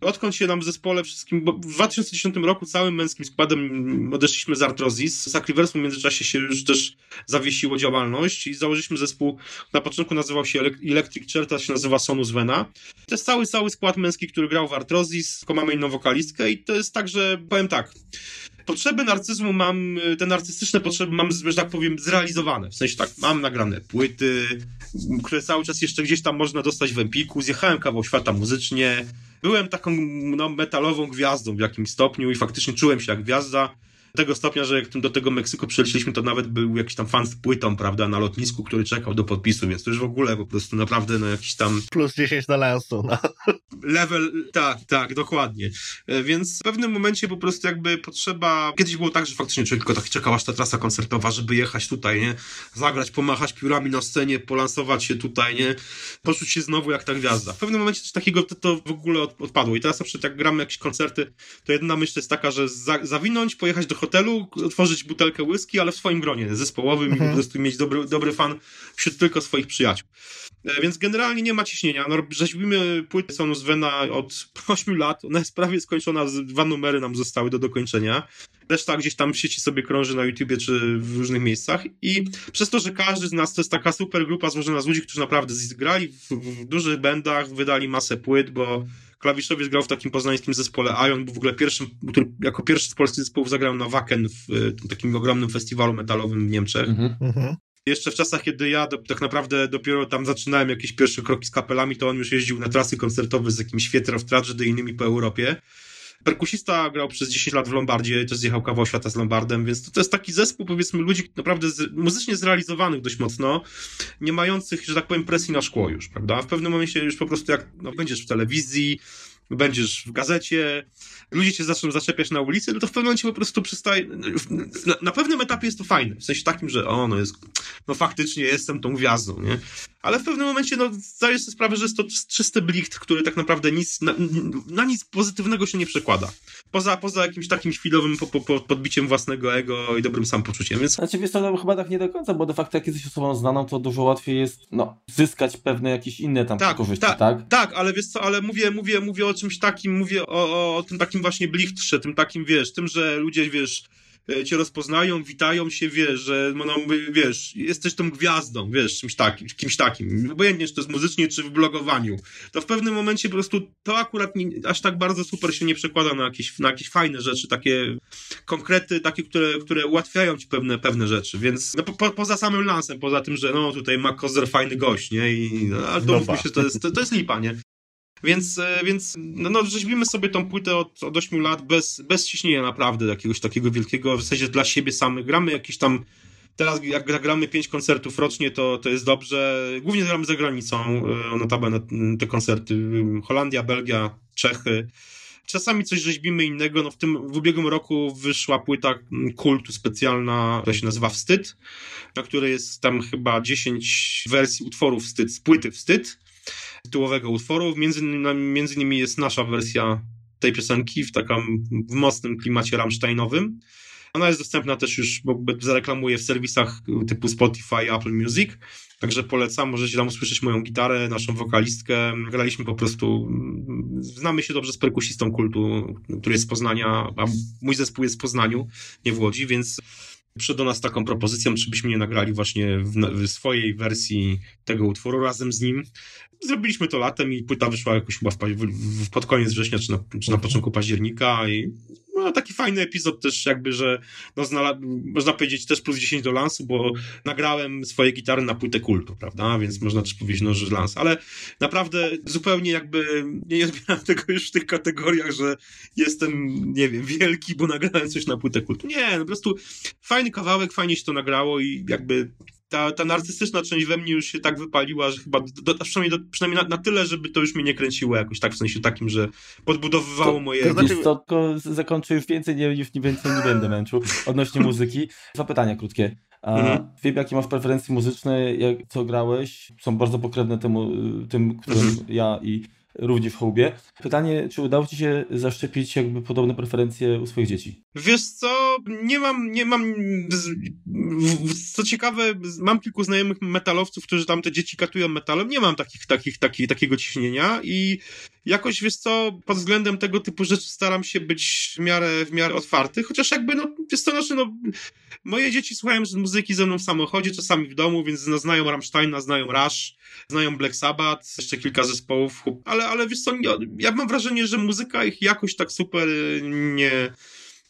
Odkąd się nam w zespole wszystkim, bo w 2010 roku całym męskim składem odeszliśmy z Artrozis, Sacriversum w międzyczasie się już też zawiesiło działalność i założyliśmy zespół, na początku nazywał się Electric Teraz się nazywa Sonus Vena. To jest cały, cały skład męski, który grał w Artrozis, tylko mamy inną wokalistkę i to jest tak, że powiem tak, potrzeby narcyzmu mam, te narcystyczne potrzeby mam, że tak powiem, zrealizowane. W sensie tak, mam nagrane płyty, które cały czas jeszcze gdzieś tam można dostać w Empiku, zjechałem kawał świata muzycznie, byłem taką no, metalową gwiazdą w jakimś stopniu i faktycznie czułem się jak gwiazda tego stopnia, że jak do tego Meksyku przylecieliśmy, to nawet był jakiś tam fan z płytą, prawda, na lotnisku, który czekał do podpisu, więc to już w ogóle po prostu naprawdę no jakiś tam... Plus 10 na lansu, no. Level, tak, tak, dokładnie. E, więc w pewnym momencie po prostu jakby potrzeba... Kiedyś było tak, że faktycznie człowiek tylko tak czekał aż ta trasa koncertowa, żeby jechać tutaj, nie? Zagrać, pomachać piórami na scenie, polansować się tutaj, nie? Poczuć się znowu jak ta gwiazda. W pewnym momencie coś takiego to, to w ogóle odpadło. I teraz na przykład jak gramy jakieś koncerty, to jedna myśl jest taka, że za, zawinąć, pojechać do hotelu, otworzyć butelkę whisky, ale w swoim gronie zespołowym mhm. i po prostu mieć dobry, dobry fan wśród tylko swoich przyjaciół. E, więc generalnie nie ma ciśnienia. No, rzeźbimy płytę Sonus Vena od 8 lat. Ona jest prawie skończona, dwa numery nam zostały do dokończenia. Reszta gdzieś tam w sieci sobie krąży na YouTubie czy w różnych miejscach. I przez to, że każdy z nas to jest taka super grupa złożona z ludzi, którzy naprawdę zgrali w, w dużych bandach, wydali masę płyt, bo klawiszowiec grał w takim poznańskim zespole Ion, był w ogóle pierwszym, który jako pierwszy z polskich zespołów zagrał na Wacken w takim ogromnym festiwalu metalowym w Niemczech. Mhm. mhm. Jeszcze w czasach, kiedy ja do, tak naprawdę dopiero tam zaczynałem jakieś pierwsze kroki z kapelami, to on już jeździł na trasy koncertowe z jakimś of Tragedy i innymi po Europie. Perkusista grał przez 10 lat w Lombardzie, też zjechał kawał świata z Lombardem, więc to, to jest taki zespół, powiedzmy, ludzi naprawdę z, muzycznie zrealizowanych dość mocno, nie mających, że tak powiem, presji na szkło już, prawda? W pewnym momencie już po prostu jak no, będziesz w telewizji, będziesz w gazecie, ludzie cię zaczną zaczepiać na ulicy, no to w pewnym momencie po prostu przestaje. Na, na, pewnym etapie jest to fajne. W sensie takim, że o, no jest, no faktycznie jestem tą gwiazdą, nie? Ale w pewnym momencie, no, zdajesz sobie sprawę, że jest to czysty blikt, który tak naprawdę nic, na, na nic pozytywnego się nie przekłada. Poza, poza jakimś takim chwilowym po, po, podbiciem własnego ego i dobrym samopoczuciem, więc... Znaczy, wiesz, to no, chyba tak nie do końca, bo de facto jak jesteś osobą znaną, to dużo łatwiej jest, no, zyskać pewne jakieś inne tam tak, korzyści, tak? Tak, tak, ale wiesz co, ale mówię, mówię, mówię o czymś takim, mówię o, o, o tym takim właśnie blichtrze, tym takim, wiesz, tym, że ludzie, wiesz, E, cię rozpoznają, witają się, wiesz, że no, wiesz, jesteś tą gwiazdą, wiesz, czymś takim, kimś takim, obojętnie czy to jest muzycznie, czy w blogowaniu, to w pewnym momencie po prostu to akurat nie, aż tak bardzo super się nie przekłada na jakieś, na jakieś fajne rzeczy, takie konkrety, takie, które, które ułatwiają ci pewne, pewne rzeczy, więc no, po, poza samym lansem, poza tym, że no tutaj Mac Kozer fajny gość, nie, i no, ale to no się, to jest, to, to jest lipa, nie? Więc, e, więc no, no, rzeźbimy sobie tą płytę od, od 8 lat bez, bez ciśnienia naprawdę jakiegoś takiego wielkiego, w sensie dla siebie samych. Gramy jakieś tam Teraz jak gramy pięć koncertów rocznie, to, to jest dobrze. Głównie gramy za granicą, e, notabene te koncerty. Holandia, Belgia, Czechy. Czasami coś rzeźbimy innego. No w tym w ubiegłym roku wyszła płyta kultu specjalna, która się nazywa Wstyd, na której jest tam chyba 10 wersji utworów Wstyd, z płyty Wstyd tytułowego utworu. Między, między innymi jest nasza wersja tej piosenki w takim w mocnym klimacie Rammsteinowym. Ona jest dostępna też już, bo zareklamuję w serwisach typu Spotify, Apple Music, także polecam, możecie tam usłyszeć moją gitarę, naszą wokalistkę. Graliśmy po prostu, znamy się dobrze z perkusistą kultu, który jest z Poznania, a mój zespół jest w Poznaniu, nie w Łodzi, więc przyszedł do nas taką propozycją, czy byśmy nie nagrali właśnie w, w, swojej wersji tego utworu razem z nim. Zrobiliśmy to latem i płyta wyszła jakoś chyba w, w, pod koniec września, czy na, czy na początku października i no, taki fajny epizod też jakby, że no, znala- można powiedzieć też plus 10 do lansu, bo nagrałem swoje gitary na płytę kultu, prawda, więc można też powiedzieć, no, że lans, ale naprawdę zupełnie jakby nie odbieram tego już w tych kategoriach, że jestem, nie wiem, wielki, bo nagrałem coś na płytę kultu. Nie, no, po prostu fajny kawałek, fajnie się to nagrało i jakby ta, ta narcystyczna część we mnie już się tak wypaliła, że chyba do, do, przynajmniej, do, przynajmniej na, na, tyle, żeby to już mnie nie kręciło jakoś tak, w sensie takim, że podbudowywało to, moje... To, znaczy... to tylko zakończę już więcej, nie, już nie więcej nie będę męczył odnośnie muzyki. Dwa pytania krótkie. A mhm. Wiem, jakie masz preferencje muzyczne, jak, co grałeś, są bardzo pokrewne temu, tym, którym mhm. ja i również w hołbie. Pytanie, czy udało ci się zaszczepić jakby podobne preferencje u swoich dzieci? Wiesz co, nie mam, nie mam, co ciekawe, mam kilku znajomych metalowców, którzy tam te dzieci katują metalem, nie mam takich, takich, takich, takiego ciśnienia i jakoś, wiesz co, pod względem tego typu rzeczy staram się być w miarę, w miarę otwarty, chociaż jakby, no, wiesz co, znaczy, no, moje dzieci słuchają muzyki ze mną w samochodzie, czasami w domu, więc no, znają Rammsteina, znają Rush, znają Black Sabbath, jeszcze kilka zespołów, ale, ale wiesz co, ja mam wrażenie, że muzyka ich jakoś tak super nie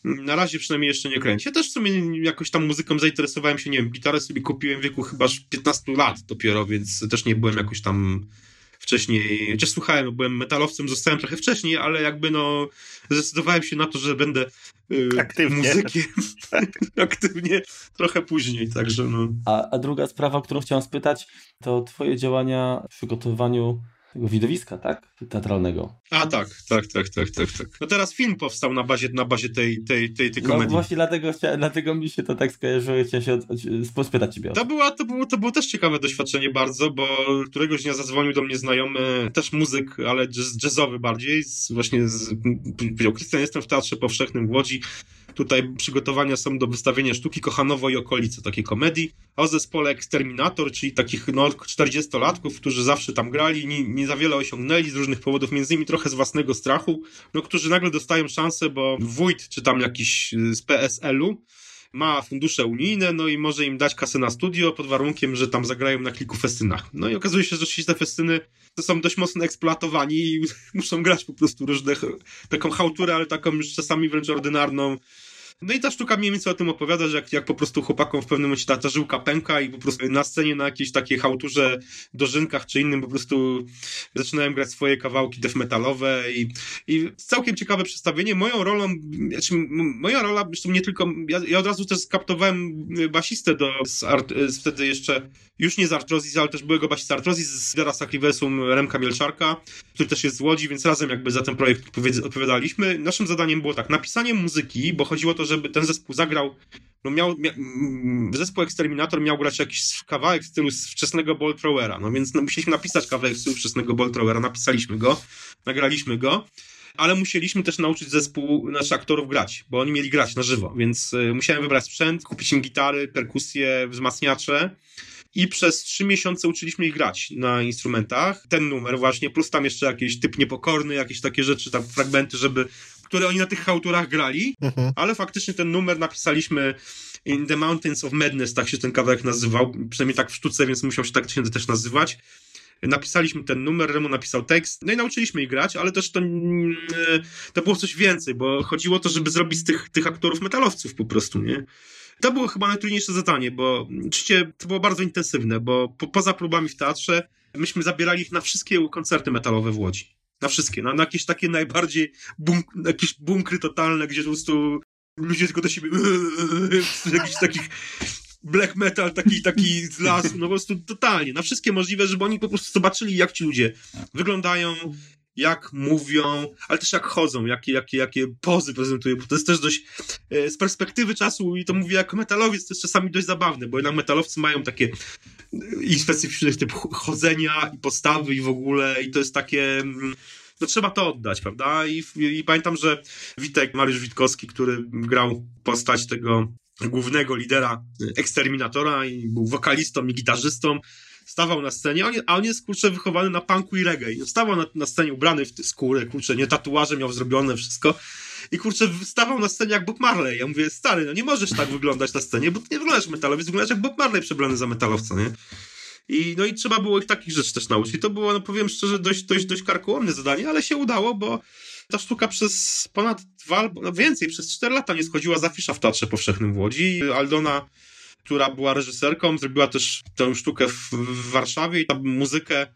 na razie przynajmniej jeszcze nie kręci. Ja też w sumie jakoś tam muzyką zainteresowałem się, nie wiem, gitarę sobie kupiłem w wieku chyba 15 lat dopiero, więc też nie byłem jakoś tam wcześniej, chociaż słuchałem, byłem metalowcem, zostałem trochę wcześniej, ale jakby no zdecydowałem się na to, że będę yy, aktywnie. muzykiem aktywnie trochę później, także no. A, a druga sprawa, którą chciałem spytać, to twoje działania w przygotowaniu tego widowiska, tak? Teatralnego. A tak, tak, tak, tak, tak, tak. No teraz film powstał na bazie, na bazie tej, tej, tej, tej no komedii. No właśnie dlatego, dlatego mi się to tak skojarzyło, chciałem się spytać ciebie. To, była, to, było, to było też ciekawe doświadczenie bardzo, bo któregoś dnia zadzwonił do mnie znajomy, też muzyk, ale jazz, jazzowy bardziej, z, właśnie z, powiedział, Krystian, jestem w Teatrze Powszechnym w Łodzi, Tutaj przygotowania są do wystawienia sztuki Kochanowo i okolice, takiej komedii, a o zespole Exterminator, czyli takich no, 40-latków, którzy zawsze tam grali, nie, nie za wiele osiągnęli z różnych powodów, między innymi trochę z własnego strachu, no, którzy nagle dostają szansę, bo wójt, czy tam jakiś z PSL-u, ma fundusze unijne, no i może im dać kasę na studio pod warunkiem, że tam zagrają na kilku festynach. No i okazuje się, że oczywiście te festyny są dość mocno eksploatowani i muszą grać po prostu różne, taką chałturę, ale taką już czasami wręcz ordynarną no i ta sztuka mniej więcej o tym opowiada, że jak, jak po prostu chłopakom w pewnym momencie ta, ta żyłka pęka i po prostu na scenie na jakiejś takiej hałturze, dożynkach czy innym po prostu zaczynałem grać swoje kawałki death metalowe i, i całkiem ciekawe przedstawienie. Moją rolą, znaczy moja rola, zresztą nie tylko, ja, ja od razu też skaptowałem basistę do, z, art, z wtedy jeszcze, już nie z Artrozis, ale też byłego basista Artrozis z Dera Sacriversum Remka Mielczarka, który też jest z Łodzi, więc razem jakby za ten projekt odpowiadaliśmy. Naszym zadaniem było tak, napisanie muzyki, bo chodziło o to, że żeby ten zespół zagrał, no miał, mia, zespół Exterminator miał grać jakiś kawałek w stylu wczesnego Ball Throwera, no więc no, musieliśmy napisać kawałek w stylu wczesnego Ball Throwera, napisaliśmy go, nagraliśmy go, ale musieliśmy też nauczyć zespół naszych aktorów grać, bo oni mieli grać na żywo, więc y, musiałem wybrać sprzęt, kupić im gitary, perkusje, wzmacniacze, i przez trzy miesiące uczyliśmy ich grać na instrumentach. Ten numer właśnie, plus tam jeszcze jakiś typ niepokorny, jakieś takie rzeczy, tam fragmenty, żeby które oni na tych hałturach grali, mhm. ale faktycznie ten numer napisaliśmy In the Mountains of Madness, tak się ten kawałek nazywał, przynajmniej tak w sztuce, więc musiał się tak też nazywać. Napisaliśmy ten numer, Remo napisał tekst, no i nauczyliśmy ich grać, ale też to, mm, to było coś więcej, bo chodziło o to, żeby zrobić z tych, tych aktorów metalowców po prostu, nie? To było chyba najtrudniejsze zadanie, bo oczywiście to było bardzo intensywne, bo po, poza próbami w teatrze myśmy zabierali ich na wszystkie koncerty metalowe w Łodzi. Na wszystkie, na, na jakieś takie najbardziej bunk, jakieś bunkry totalne, gdzie po prostu ludzie tylko do siebie jakichś takich black metal taki, taki z lasu, no po prostu totalnie, na wszystkie możliwe, żeby oni po prostu zobaczyli, jak ci ludzie wyglądają, jak mówią, ale też jak chodzą, jakie, jakie, jakie pozy prezentują, bo to jest też dość e, z perspektywy czasu i to mówię jako metalowiec, to jest czasami dość zabawne, bo jednak metalowcy mają takie e, i specyficzny typ chodzenia i postawy i w ogóle i to jest takie mm, no trzeba to oddać, prawda? I, i pamiętam, że Witek, Mariusz Witkowski, który grał postać tego głównego lidera eksterminatora i był wokalistą i gitarzystą, stawał na scenie, a on jest, kurczę, wychowany na punku i reggae. I stawał na, na scenie ubrany w skórę, kurczę, nie, tatuaże miał zrobione, wszystko. I kurczę, stawał na scenie jak Bob Marley. Ja mówię, stary, no nie możesz tak wyglądać na scenie, bo ty nie wyglądasz metalowiec, wyglądasz jak Bob Marley przebrany za metalowca, nie? I, no i trzeba było ich takich rzeczy też nauczyć. I to było, no powiem szczerze, dość, dość, dość karkołomne zadanie, ale się udało, bo ta sztuka przez ponad dwa, no więcej, przez cztery lata nie schodziła za afisza w Teatrze Powszechnym w Łodzi. Aldona która była reżyserką, zrobiła też tę sztukę w, w Warszawie i tam muzykę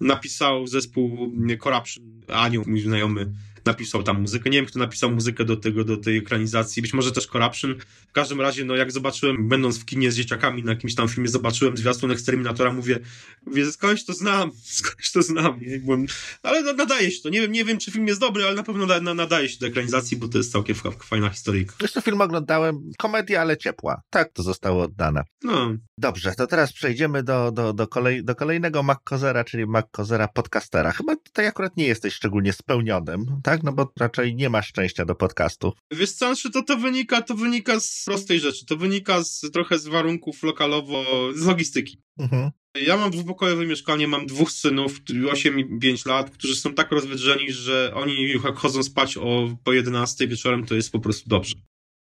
napisał zespół Corruption. Aniu, mój znajomy, napisał tam muzykę. Nie wiem, kto napisał muzykę do tego, do tej ekranizacji. Być może też Corruption. W każdym razie, no jak zobaczyłem, będąc w kinie z dzieciakami na jakimś tam filmie, zobaczyłem zwiastun Eksterminatora, mówię, mówię, skądś to znam, skądś to znam. Byłem, ale nadaje się to. Nie wiem, nie wiem, czy film jest dobry, ale na pewno na, nadaje się do ekranizacji, bo to jest całkiem fajna historyjka. Zresztą film oglądałem, komedia, ale ciepła. Tak to zostało oddane. No. Dobrze, to teraz przejdziemy do, do, do, kolej, do kolejnego MacCozera, czyli MacCozera podcastera. Chyba tutaj akurat nie jesteś szczególnie spełnionym, tak? Tak? No bo raczej nie ma szczęścia do podcastu. Wiesz co, znaczy to, to wynika, to wynika z prostej rzeczy. To wynika z, trochę z warunków lokalowo, z logistyki. Mhm. Ja mam dwupokojowe mieszkanie, mam dwóch synów, 8 i 5 lat, którzy są tak rozwydrzeni, że oni jak chodzą spać o po 11 wieczorem, to jest po prostu dobrze.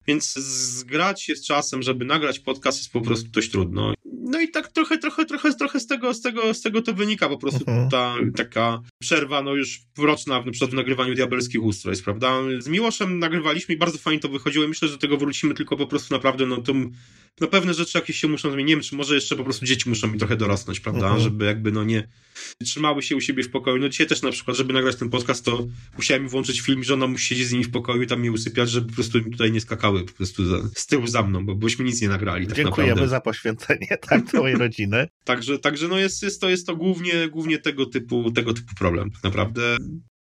Więc zgrać jest czasem, żeby nagrać podcast jest po prostu dość trudno. No i tak trochę, trochę, trochę, trochę z tego, z tego, z tego to wynika po prostu mhm. ta taka przerwa, no już roczna na przykład w nagrywaniu diabelskich ustrojstw, prawda? Z Miłoszem nagrywaliśmy i bardzo fajnie to wychodziło myślę, że do tego wrócimy tylko po prostu naprawdę, no to no pewne rzeczy jakieś się muszą zmienić, nie wiem, czy może jeszcze po prostu dzieci muszą mi trochę dorosnąć, prawda? Mhm. Żeby jakby no nie trzymały się u siebie w pokoju. No dzisiaj też na przykład, żeby nagrać ten podcast, to musiałem włączyć film, że ona musi siedzieć z nimi w pokoju i tam mnie usypiać, żeby po prostu tutaj nie skakały po prostu za, z tyłu za mną, bo byśmy nic nie nagrali. Tak Dziękujemy naprawdę. za poświęcenie tak całej rodziny. także, także no jest, jest, to, jest to głównie, głównie tego typu, tego typu problem. Tak naprawdę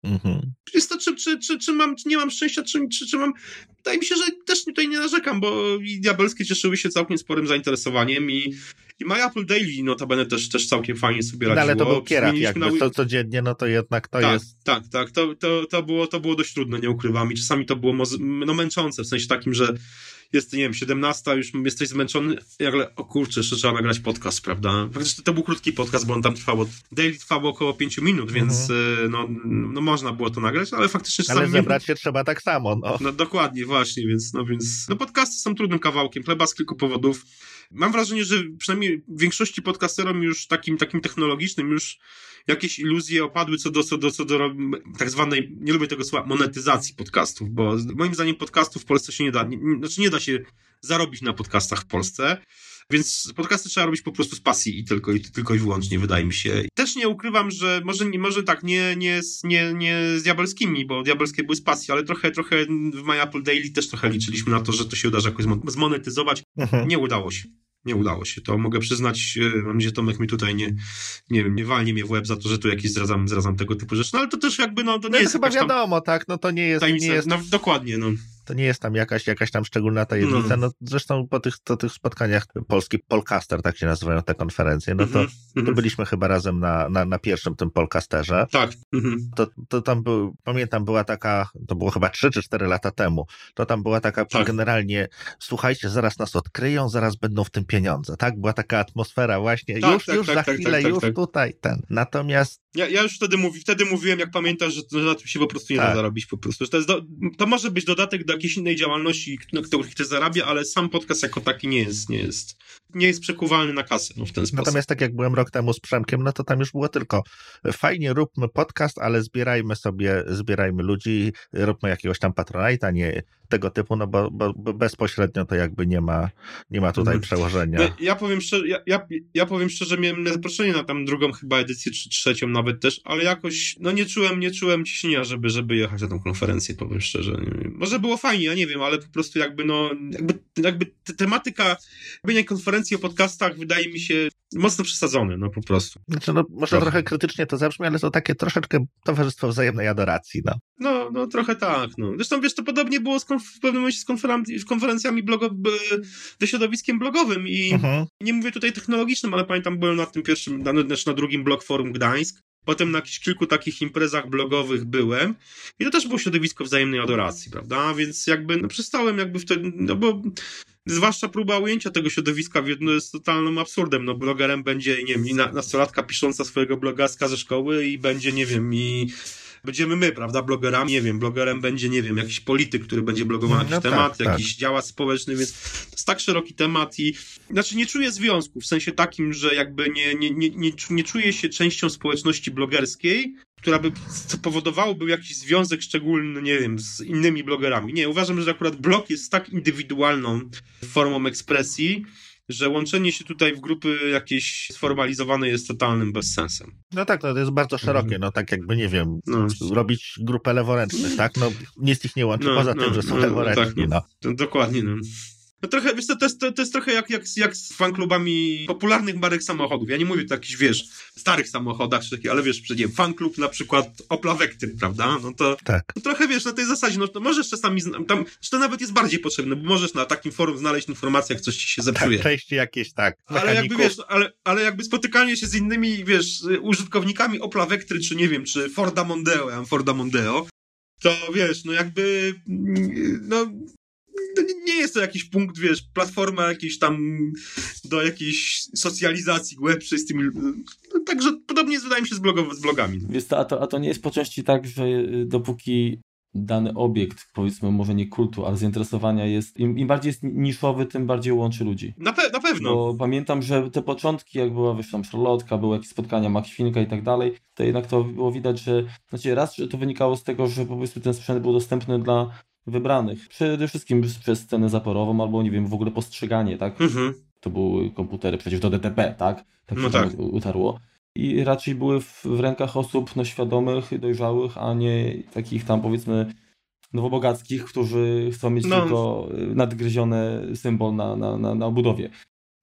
Mhm. Jest to, czy, czy, czy, czy, mam, czy nie mam szczęścia, czy, czy, czy mam. Wydaje mi się, że też tutaj nie narzekam, bo i diabelskie cieszyły się całkiem sporym zainteresowaniem i, I My Apple Daily notabene też, też całkiem fajnie sobie radziło. No, ale to był kierat jakby, na... to codziennie, no to jednak to tak, jest... Tak, tak, to, to, to, było, to było dość trudne, nie ukrywam. I czasami to było no, męczące, w sensie takim, że jest, nie wiem, 17, już jesteś zmęczony, ale o kurczę, jeszcze trzeba nagrać podcast, prawda? Faktycznie to był krótki podcast, bo on tam trwał, daily trwało około 5 minut, więc mhm. no, no można było to nagrać, ale faktycznie Ale zebrać się trzeba tak samo, no. no. Dokładnie, właśnie, więc, no więc, no podcasty są trudnym kawałkiem, chleba z kilku powodów. Mam wrażenie, że przynajmniej większości podcasterom już takim, takim technologicznym już jakieś iluzje opadły co do, co do, co do tak zwanej, nie lubię tego słowa, monetyzacji podcastów, bo moim zdaniem podcastów w Polsce się nie da, nie, znaczy nie da się zarobić na podcastach w Polsce. Więc podcasty trzeba robić po prostu z pasji i tylko i, tylko i wyłącznie, wydaje mi się. Też nie ukrywam, że może, może tak, nie, nie, nie, nie z diabelskimi, bo diabelskie były z pasji, ale trochę, trochę w My Apple Daily też trochę liczyliśmy na to, że to się uda jakoś zmonetyzować. Mhm. Nie udało się nie udało się. To. Mogę przyznać, e, mam nadzieję, Tomek mi tutaj nie, nie wiem, nie walnie mnie w łeb za to, że tu jakieś zdradzam, zdradzam tego typu rzeczy, no ale to też jakby, no to nie no jest... chyba wiadomo, tak, no to nie jest... Nie jest... No dokładnie, no to nie jest tam jakaś, jakaś tam szczególna tajemnica. No. no zresztą po tych, po tych spotkaniach polski Polcaster, tak się nazywają te konferencje, no to, mm -hmm. to mhm. byliśmy chyba razem na, na, na pierwszym tym Polcasterze. Tak. Mm -hmm. to, to tam był, pamiętam, była taka, to było chyba 3 czy 4 lata temu, to tam była taka tak. generalnie, słuchajcie, zaraz nas odkryją, zaraz będą w tym pieniądze, tak? Była taka atmosfera właśnie, tak, już, tak, już tak, za tak, chwilę, tak, już tutaj ten. Natomiast ja, ja już wtedy, mówi, wtedy mówiłem, jak pamiętasz, że, że na tym się po prostu nie da zarobić po prostu. To, do, to może być dodatek do jakiejś innej działalności, na których ktoś zarabia, ale sam podcast jako taki nie jest, nie jest, nie jest przekuwalny na kasę no, w ten sposób. Natomiast tak jak byłem rok temu z Przemkiem, no to tam już było tylko fajnie róbmy podcast, ale zbierajmy sobie, zbierajmy ludzi, róbmy jakiegoś tam patronajta, nie tego typu, no bo, bo, bezpośrednio to jakby nie ma, nie ma tutaj mhm. przełożenia. Ja, ja, powiem szczerze, ja, ja, ja powiem szczerze, miałem zaproszenie na tam drugą chyba edycję, czy trzecią nawet też, ale jakoś, no nie czułem, nie czułem ciśnienia, żeby, żeby jechać na tą konferencję, powiem szczerze. Może było fajnie, ja nie wiem, ale po prostu jakby no, jakby, jakby tematyka robienia konferencji o podcastach wydaje mi się mocno przesadzony, no po prostu. Znaczy, no, może trochę. trochę krytycznie to zabrzmi, ale to takie troszeczkę towarzystwo wzajemnej adoracji, no. No, no trochę tak, no. Zresztą wiesz, to podobnie było z w pewnym momencie z, konferen- z konferencjami blogo ze środowiskiem blogowym i uh-huh. nie mówię tutaj technologicznym, ale pamiętam, byłem na tym pierwszym, na, na drugim blog Forum Gdańsk, Potem na kilku takich imprezach blogowych byłem i to też było środowisko wzajemnej adoracji, prawda? Więc jakby no, przestałem jakby wtedy, no bo zwłaszcza próba ujęcia tego środowiska w jedno jest totalnym absurdem. No blogerem będzie, nie wiem, nastolatka pisząca swojego blogaska ze szkoły i będzie, nie wiem, i będziemy my, prawda, blogerami, nie wiem, blogerem będzie, nie wiem, jakiś polityk, który będzie blogował jakiś no tak, temat, tak, jakiś tak. działacz społeczny, więc to jest tak szeroki temat i znaczy nie czuję związku, w sensie takim, że jakby nie, nie, nie, nie, nie czuję się częścią społeczności blogerskiej, która by powodowałoby jakiś związek szczególny, nie wiem, z innymi blogerami. Nie, uważam, że akurat blog jest tak indywidualną formą ekspresji, że łączenie się tutaj w grupy jakieś sformalizowane jest totalnym bezsensem. No tak, no to jest bardzo szerokie, mhm. no tak jakby, nie wiem, no. robić grupę leworęcznych, tak? No nic ich nie łączy, no, poza no, tym, że są no, leworęczni, tak, no. Dokładnie, no. No trochę, wiesz co, to jest, to, to jest trochę jak, jak, jak z fanklubami popularnych marek samochodów. Ja nie mówię tu o jakichś, wiesz, starych samochodach, czy ale wiesz, przecież fanklub na przykład Opla Vectry, prawda? No to tak. no trochę, wiesz, na tej zasadzie, no to możesz czasami, tam, to nawet jest bardziej potrzebne, bo możesz na takim forum znaleźć informację, jak coś ci się zepsuje. Tak, części jakieś, tak. Mechaników. Ale jakby, wiesz, ale, ale jakby spotykanie się z innymi, wiesz, użytkownikami Opla Vectry, czy nie wiem, czy Forda Mondeo, ja mam Forda Mondeo, to wiesz, no jakby, no nie jest to jakiś punkt, wiesz, platforma jakiejś tam do jakiejś socjalizacji głębszej z tymi... No, także podobnie wydaje mi się z, blogow z blogami. Wiesz, a, to, a to nie jest po części tak, że y, dopóki dany obiekt, powiedzmy może nie kultu, ale zainteresowania jest, im, im bardziej jest niszowy, tym bardziej łączy ludzi. Na, pe na pewno. Bo pamiętam, że te początki, jak była wiesz, tam Charlotka, były jakieś spotkania Makświnka i tak dalej, to jednak to było widać, że znaczy raz, że to wynikało z tego, że po prostu ten sprzęt był dostępny dla wybranych. Przede wszystkim przez scenę zaporową albo, nie wiem, w ogóle postrzeganie, tak? Mhm. To były komputery przecież do DTP, tak? Tak no się tak. utarło. I raczej były w, w rękach osób no, świadomych, dojrzałych, a nie takich tam powiedzmy nowobogackich, którzy chcą mieć no. tylko y, nadgryzione symbol na, na, na, na obudowie.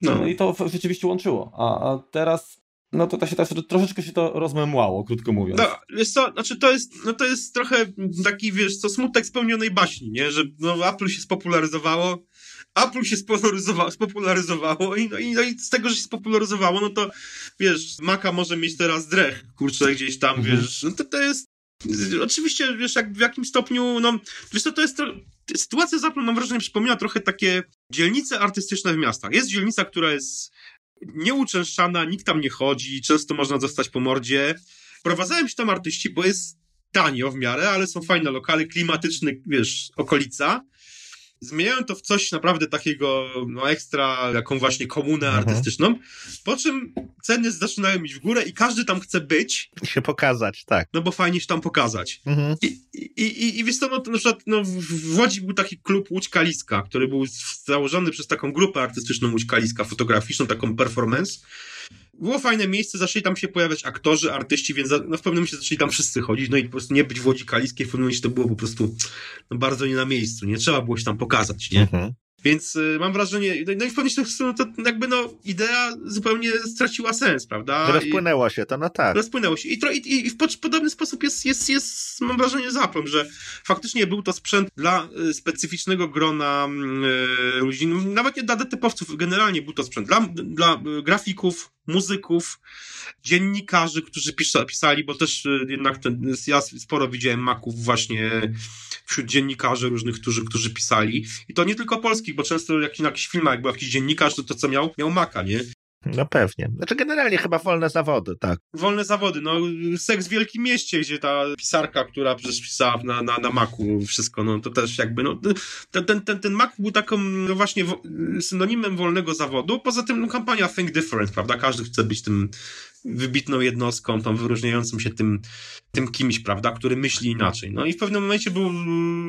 No. no. i to rzeczywiście łączyło. A, a teraz no to, to się, to, troszeczkę się to rozmemłało, krótko mówiąc. No, wiesz co, znaczy to jest, no to jest trochę taki, wiesz co, smutek spełnionej baśni, nie? Że no, Apple się spopularyzowało, Apple się spopularyzowało, spopularyzowało i, no, i, no i z tego, że się spopularyzowało, no to wiesz, Maca może mieć teraz drech, kurczę, gdzieś tam, mhm. wiesz, no to, to jest oczywiście, wiesz, jak w jakim stopniu, no, wiesz to, to jest sytuacja z Apple, mam wrażenie, przypomina trochę takie dzielnice artystyczne w miastach. Jest dzielnica, która jest nieuczęszczana, nikt tam nie chodzi, często można zostać po mordzie. Prowadzałem się tam artyści, bo jest tanio w miarę, ale są fajne lokale, klimatyczne, wiesz, okolica zmieniają to w coś naprawdę takiego, no ekstra, jaką właśnie komunę mhm. artystyczną, po czym ceny zaczynają iść w górę i każdy tam chce być. I się pokazać, tak. No bo fajnie się tam pokazać. Mhm. I, i, i, I wiesz co, no, na przykład no, w Łodzi był taki klub Łódź Kaliska, który był założony przez taką grupę artystyczną Łódź Kaliska, fotograficzną, taką performance, było fajne miejsce, zaczęli tam się pojawiać aktorzy, artyści, więc no, w pewnym momencie zaczęli tam wszyscy chodzić, no i po prostu nie być w Łodzi Kaliskiej, w pewnym momencie to było po prostu no, bardzo nie na miejscu, nie trzeba było się tam pokazać, nie? Mhm. Więc y, mam wrażenie, no, no i w pewnym sensie to jakby no idea zupełnie straciła sens, prawda? Rozpłynęło się to, no tak. Rozpłynęło się. I, tro, i, i w podobny sposób jest, jest, jest mam wrażenie, z Apple'em, że faktycznie był to sprzęt dla y, specyficznego grona y, ludzi, nawet nie dla typowców, generalnie był to sprzęt dla, dla y, grafików, muzyków, dziennikarzy, którzy pisa, pisali, bo też y, jednak ten, ja sporo widziałem maków właśnie wśród dziennikarzy różnych, którzy, którzy pisali. I to nie tylko polskich, bo często jak na jakichś filmach, jak był jakiś dziennikarz, to to co miał, miał maka, nie? No pewnie. Znaczy generalnie chyba wolne zawody, tak. Wolne zawody, no seks w wielkim mieście, gdzie ta pisarka, która przecież pisała na, na, na Macu wszystko, no to też jakby, no ten, ten, ten, Mac był taką no właśnie synonimem wolnego zawodu, poza tym no, kampania Think Different, prawda, każdy chce być tym wybitną jednostką, tą wyróżniającym się tym, tym kimś, prawda, który myśli inaczej. No i w pewnym momencie był,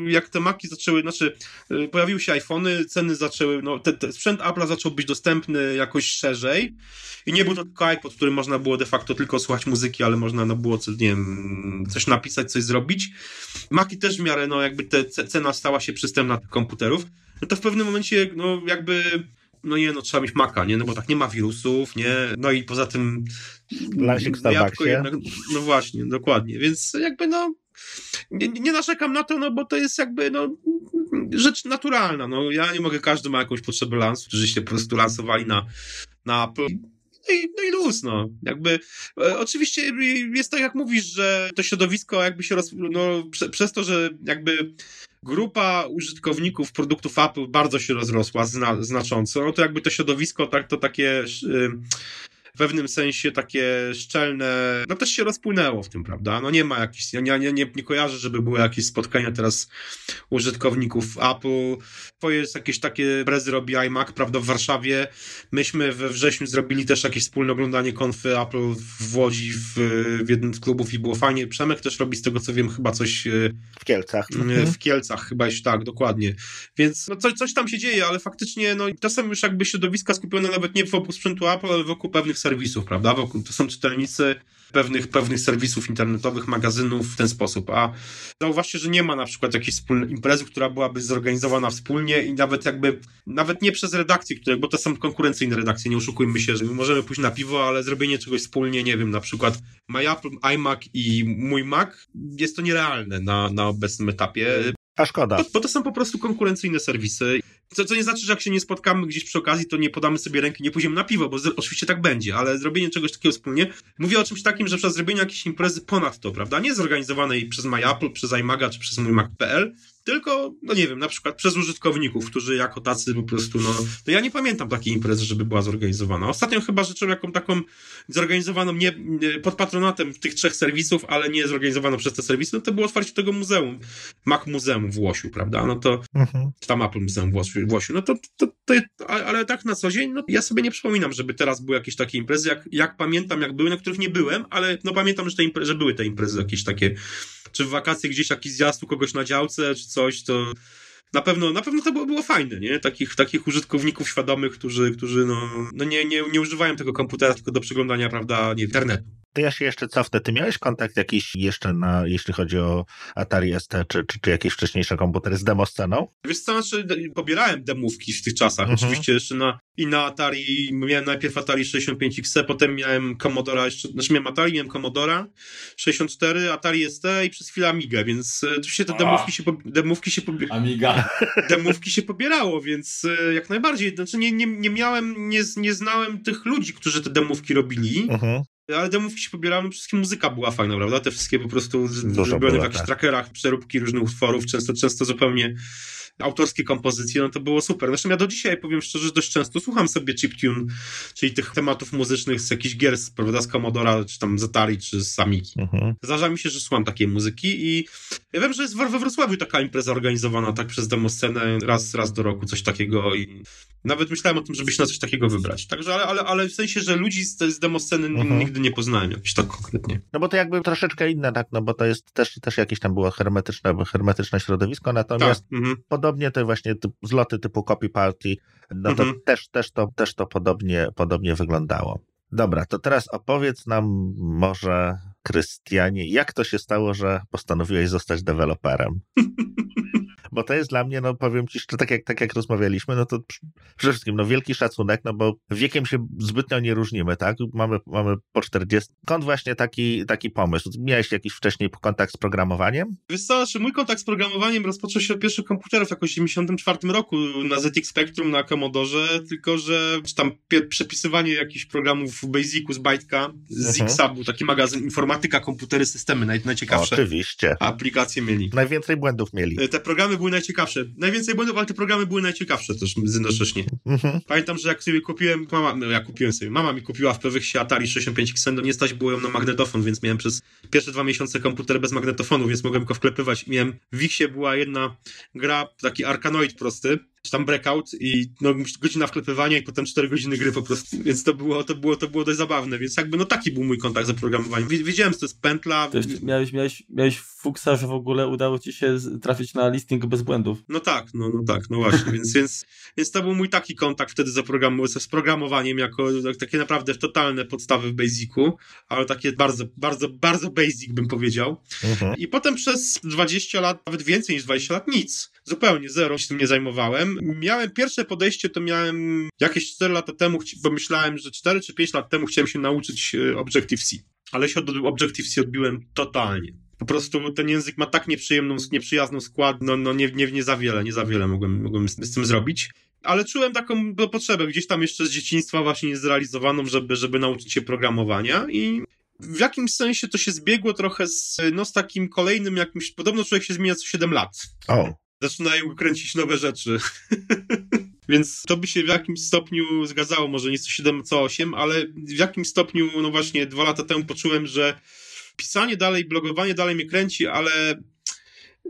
jak te maki zaczęły, znaczy y, pojawiły się iPhony, ceny zaczęły, no te, sprzęt Apple zaczął być dostępny jakoś szerzej i nie był to tylko iPod, który można było de facto tylko słuchać muzyki, ale można no, było, nie wiem, coś napisać, coś zrobić. Maki też w miarę, no jakby te, cena stała się przystępna tych komputerów, no to w pewnym momencie, no jakby no nie, no trzeba mieć maka, nie, no bo tak nie ma wirusów, nie, no i poza tym Lansik w jednak, no właśnie, dokładnie, więc jakby no nie, nie narzekam na to, no bo to jest jakby no rzecz naturalna, no. Ja nie mogę, każdy ma jakąś potrzebę lansu, którzy się po prostu lansowali na, na Apple. No i, no i luz, no. Jakby, e, oczywiście jest tak, jak mówisz, że to środowisko jakby się roz, no, prze, przez to, że jakby grupa użytkowników produktów Apple bardzo się rozrosła zna, znacząco, no to jakby to środowisko tak, to takie w pewnym sensie takie szczelne, no też się rozpłynęło w tym, prawda? No nie ma jakichś, ja nie, nie, nie, nie kojarzę, żeby były jakieś spotkania teraz użytkowników Apple. To jest jakieś takie imprezy robi iMac, prawda, w Warszawie. Myśmy we wrześniu zrobili też jakieś wspólne oglądanie konfy Apple w Łodzi, w, w jednym z klubów i było fajnie. Przemek też robi z tego, co wiem, chyba coś... E, w Kielcach. W Kielcach chyba, tak, dokładnie. Więc no coś, coś tam się dzieje, ale faktycznie, no są już jakby środowiska skupione nawet nie wokół sprzętu Apple, ale wokół pewnych serwisów, prawda? To są czytelnicy pewnych, pewnych serwisów internetowych, magazynów w ten sposób. A zauważcie, że nie ma na przykład jakiejś wspólnej imprezy, która byłaby zorganizowana wspólnie i nawet jakby, nawet nie przez redakcje, które, bo to są konkurencyjne redakcje, nie oszukujmy się, że możemy pójść na piwo, ale zrobienie czegoś wspólnie, nie wiem, na przykład My Apple, iMac i mój Mac, jest to nierealne na, na obecnym etapie. A szkoda. Bo, bo, to są po prostu konkurencyjne serwisy. Co, co nie znaczy, że jak się nie spotkamy gdzieś przy okazji, to nie podamy sobie ręki, nie pójdziemy na piwo, bo z, oczywiście tak będzie, ale zrobienie czegoś takiego wspólnie, mówię o czymś takim, że przez zrobienie jakiejś imprezy ponad to, prawda? Nie zorganizowanej przez MyApple, przez iMaga czy przez mój Mac.pl, tylko, no nie wiem, na przykład przez użytkowników, którzy jako tacy po prostu, no, no ja nie pamiętam takiej imprezy, żeby była zorganizowana. Ostatnią chyba rzeczą jaką taką zorganizowaną nie, pod patronatem tych trzech serwisów, ale nie zorganizowaną przez te serwisy, no to było otwarcie tego muzeum, Mac Muzeum w Łosiu, prawda? No to, mhm. tam Apple Muzeum w Łosiu, w Łosiu. no to, to, to, ale tak na co dzień, no ja sobie nie przypominam, żeby teraz były jakieś takie imprezy, jak, jak pamiętam, jak były, na których nie byłem, ale no pamiętam, że, te imprezy, że były te imprezy jakieś takie, czy w wakacje gdzieś jakiś zjazd u kogoś na działce, czy coś, to na pewno, na pewno to było, było fajne, nie? Takich, takich użytkowników świadomych, którzy, którzy no, no nie, nie, nie używają tego komputera tylko do przeglądania, prawda, nie, internetu. To ja się jeszcze cofnę. Ty miałeś kontakt jakiś jeszcze na, jeśli chodzi o Atari ST, czy, czy, czy jakieś wcześniejsze komputery z demosceną? Wiesz co, znaczy, pobierałem demówki w tych czasach. Mhm. Oczywiście jeszcze na, i na Atari, miałem najpierw Atari 65XC, potem miałem Commodora, jeszcze, znaczy miałem Atari, miałem Commodora 64, Atari ST i przez chwilę Amigę, więc e, oczywiście te demówki się, demówki się pobierało. Amiga. Demówki się pobierało, więc e, jak najbardziej. Znaczy nie, nie, nie miałem, nie, nie znałem tych ludzi, którzy te demówki robili. Mhm. Ale demówki się pobierałem, wszystkie muzyka była fajna, prawda? Te wszystkie po prostu zrobione w jakichś tak. trackerach, przeróbki różnych utworów, często, często zupełnie autorskie kompozycje, no to było super. Zresztą ja do dzisiaj, powiem szczerze, dość często słucham sobie chiptune, czyli tych tematów muzycznych z jakichś gier, prawda, z Commodora, czy tam z Atari, czy z Samiki. Mhm. Zdarza mi się, że słucham takiej muzyki i ja wiem, że jest we Wrocławiu taka impreza organizowana tak przez demoscenę raz, raz do roku, coś takiego i nawet myślałem o tym, żeby się na coś takiego wybrać. Także, ale, ale, ale w sensie, że ludzi z, z demosceny mhm. nigdy nie poznałem jakoś tak konkretnie. No bo to jakby troszeczkę inne, tak, no bo to jest też, też jakieś tam było hermetyczne, hermetyczne środowisko, natomiast tak. mhm. Podobnie te właśnie typ, zloty typu copy party, no to mhm. też, też, to, też to podobnie, podobnie wyglądało. Dobra, to teraz opowiedz nam może, Krystianie, jak to się stało, że postanowiłeś zostać deweloperem? bo to jest dla mnie, no powiem ci, że tak jak, tak jak rozmawialiśmy, no to przede wszystkim, no wielki szacunek, no bo wiekiem się zbytnio nie różnimy, tak? Mamy, mamy po 40. Skąd właśnie taki, taki pomysł? Miałeś jakiś wcześniej kontakt z programowaniem? Wiesz co, mój kontakt z programowaniem rozpoczął się od pierwszych komputerów jakoś w 1974 roku na ZX Spectrum na Commodore, tylko że czy tam przepisywanie jakichś programów w Basicu z Byte'a, z mhm. Xa był taki magazyn informatyka, komputery, systemy, naj, najciekawsze. Oczywiście. Aplikacje mieli. Najwięcej błędów mieli. Te programy były najciekawsze. Najwięcej błędów, ale te programy były najciekawsze też jednocześnie. Mhm. Pamiętam, że jak sobie kupiłem, mama, no ja kupiłem sobie, mama mi kupiła w pewnych się Atari 65 XN, nie stać było ją na magnetofon, więc miałem przez pierwsze dwa miesiące komputer bez magnetofonu, więc mogłem go wklepywać. Miałem, w Wixie była jedna gra, taki arkanoid prosty, czy tam breakout i no, godzina wklepywania i potem 4 godziny gry po prostu, więc to było, to było, to było dość zabawne, więc jakby no taki był mój kontakt z oprogramowaniem. Wiedziałem, że to jest pętla. To jest, miałeś, miałeś, miałeś fuksa, że w ogóle udało ci się trafić na listing bez błędów. No tak, no, no tak, no właśnie, więc, więc, więc to był mój taki kontakt wtedy z, oprogram z programowaniem jako takie naprawdę totalne podstawy w Basicu, ale takie bardzo, bardzo, bardzo basic bym powiedział. Mhm. I potem przez 20 lat, nawet więcej niż 20 lat, nic. Zupełnie zero się tym nie zajmowałem miałem pierwsze podejście, to miałem jakieś 4 lata temu, bo myślałem, że 4 czy 5 lat temu chciałem się nauczyć e, Objective-C. Ale się od Objective-C odbiłem totalnie. Po prostu ten język ma tak nieprzyjemną, nieprzyjazną skład, no, no nie, nie, nie za wiele, nie za wiele mogłem, mogłem z, z tym zrobić. Ale czułem taką potrzebę gdzieś tam jeszcze z dzieciństwa właśnie niezrealizowaną, żeby, żeby nauczyć się programowania i w jakimś sensie to się zbiegło trochę z, no, z takim kolejnym jakimś, podobno człowiek się zmienia co 7 lat. O zaczynają kręcić nowe rzeczy. Więc to by się w jakimś stopniu zgadzało, może nie co 7, co 8, ale w jakimś stopniu, no właśnie, dwa lata temu poczułem, że pisanie dalej, blogowanie dalej mnie kręci, ale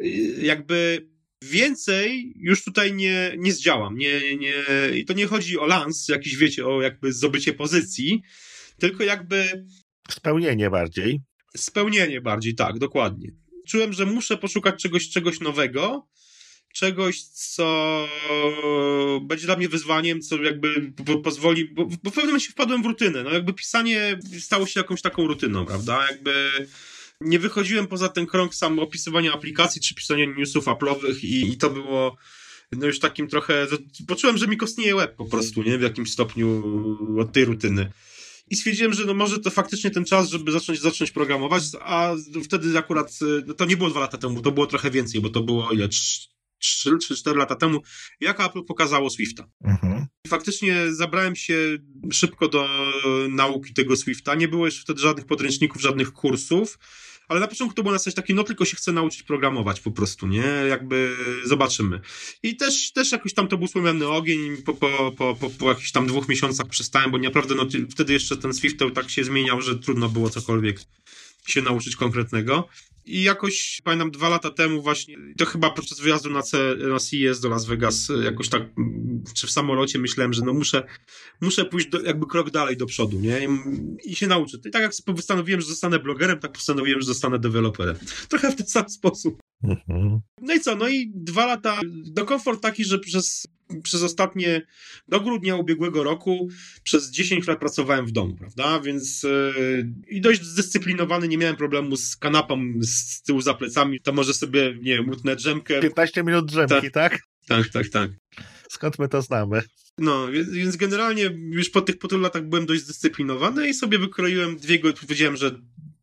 y, jakby więcej już tutaj nie, nie zdziałam. Nie, nie, I to nie chodzi o lans, jakiś wiecie, o jakby zdobycie pozycji, tylko jakby. Spełnienie bardziej. Spełnienie bardziej, tak, dokładnie. Czułem, że muszę poszukać czegoś, czegoś nowego, czegoś, co będzie dla mnie wyzwaniem, co jakby pozwoli, bo, bo w pewnym momencie wpadłem w rutynę, no jakby pisanie stało się jakąś taką rutyną, prawda, jakby nie wychodziłem poza ten krąg sam opisywania aplikacji, czy pisania newsów Apple'owych i, i to było no już takim trochę, poczułem, że mi kostnieje łeb po prostu, nie, w jakimś stopniu od tej rutyny. I stwierdziłem, że no może to faktycznie ten czas, żeby zacząć, zacząć programować, a wtedy akurat, no to nie było dwa lata temu, to było trochę więcej, bo to było ile, 3 czy 4 lata temu, jak Apple pokazało Swifta. Mhm. Faktycznie zabrałem się szybko do nauki tego Swifta. Nie było jeszcze wtedy żadnych podręczników, żadnych kursów. Ale na początku to było na zasadzie takie, no tylko się chce nauczyć programować po prostu, nie? Jakby zobaczymy. I też, też jakoś tam to był słomiany ogień, po, po, po, po, po jakichś tam dwóch miesiącach przestałem, bo naprawdę no, wtedy jeszcze ten Swift tak się zmieniał, że trudno było cokolwiek się nauczyć konkretnego. I jakoś, pamiętam, dwa lata temu właśnie, to chyba podczas wyjazdu na, C, na CES do Las Vegas, jakoś tak, czy w samolocie myślałem, że no muszę, muszę pójść do, jakby krok dalej do przodu, nie? I, i się nauczyć. I tak jak postanowiłem, że zostanę blogerem, tak postanowiłem, że zostanę deweloperem. Trochę w ten sam sposób. Mhm. No i co? No i dwa lata, do komfort taki, że przez, przez ostatnie, do grudnia ubiegłego roku, przez 10 lat pracowałem w domu, prawda? Więc yy, i dość zdyscyplinowany, nie miałem problemu z kanapą z tyłu za plecami, to może sobie, nie wiem, utnę drzemkę. 15 minut drzemki, tak? Tak, tak, tak. tak. Skąd my to znamy? No, więc generalnie już po tych, po tylu latach byłem dość zdyscyplinowany i sobie wykroiłem dwie godziny, powiedziałem, że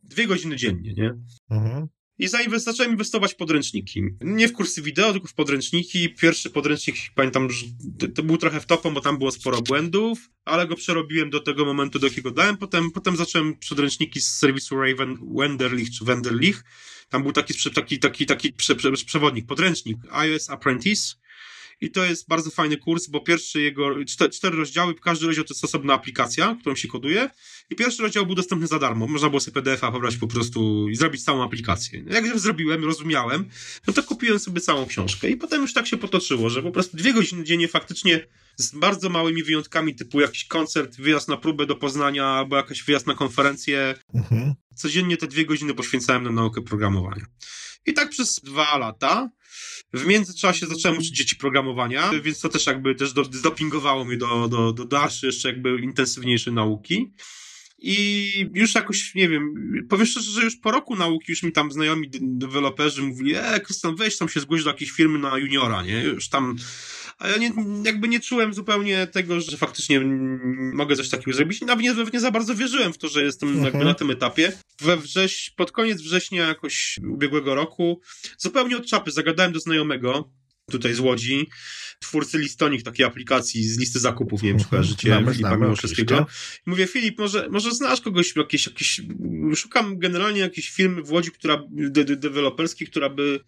dwie godziny dziennie, nie? Mhm. I zacząłem inwestować w podręczniki. Nie w kursy wideo, tylko w podręczniki. Pierwszy podręcznik, pamiętam, że to był trochę w topą, bo tam było sporo błędów, ale go przerobiłem do tego momentu, do jakiego dałem. Potem, potem zacząłem podręczniki z serwisu Raven, Wenderlich czy Wenderlich. Tam był taki, taki, taki, taki prze, prze, przewodnik, podręcznik iOS Apprentice i to jest bardzo fajny kurs, bo pierwszy jego, cztery, cztery rozdziały, każdy rozdział to jest osobna aplikacja, którą się koduje i pierwszy rozdział był dostępny za darmo. Można było sobie PDF-a pobrać po prostu i zrobić całą aplikację. Jak już zrobiłem, rozumiałem, no to kupiłem sobie całą książkę i potem już tak się potoczyło, że po prostu dwie godziny dziennie faktycznie z bardzo małymi wyjątkami, typu jakiś koncert, wyjazd na próbę do Poznania albo jakaś wyjazd na konferencję. Mhm. Codziennie te dwie godziny poświęcałem na naukę programowania. I tak przez dwa lata. W międzyczasie zacząłem uczyć dzieci programowania, więc to też jakby też zdopingowało mnie do, do, do dalszej, jeszcze jakby intensywniejszej nauki. I już jakoś, nie wiem, powiem szczerze, że już po roku nauki już mi tam znajomi deweloperzy mówili, e, Krystian, weź tam się zgłoś do jakiejś firmy na juniora, nie? Już tam a ja nie, jakby nie czułem zupełnie tego, że faktycznie mogę coś takiego zrobić. Nawet nie, za bardzo wierzyłem w to, że jestem mhm. jakby na tym etapie. We wrześ, pod koniec września jakoś ubiegłego roku, zupełnie od czapy, zagadałem do znajomego, tutaj z Łodzi, twórcy Listonik, takiej aplikacji z listy zakupów, nie wiem, czy mhm. kojarzycie znamy, Filipa Miłoszewskiego. Mówię, Filip, może, może znasz kogoś, jakieś, jakieś, szukam generalnie jakiejś firmy w Łodzi, która, de, de, deweloperskiej, która by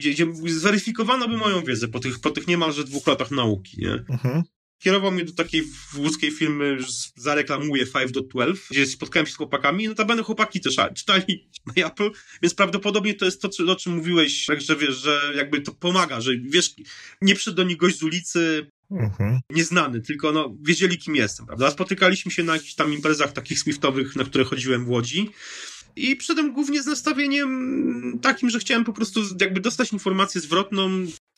gdzie, gdzie zweryfikowano by moją wiedzę po tych, po tych niemalże dwóch latach nauki, nie? Mhm. Kierował mnie do takiej łódzkiej firmy, zareklamuję 5.12, gdzie spotkałem się z chłopakami, no notabene chłopaki też czytali na Apple, więc prawdopodobnie to jest to, o czym mówiłeś, że wiesz, że jakby to pomaga, że wiesz, nie przyszedł do nich gość z ulicy, Mhm. Nieznany, tylko no, wiedzieli, kim jestem, prawda? Spotykaliśmy się na jakichś tam imprezach takich Swiftowych, na które chodziłem w Łodzi. I przyszedłem głównie z nastawieniem takim, że chciałem po prostu jakby dostać informację zwrotną.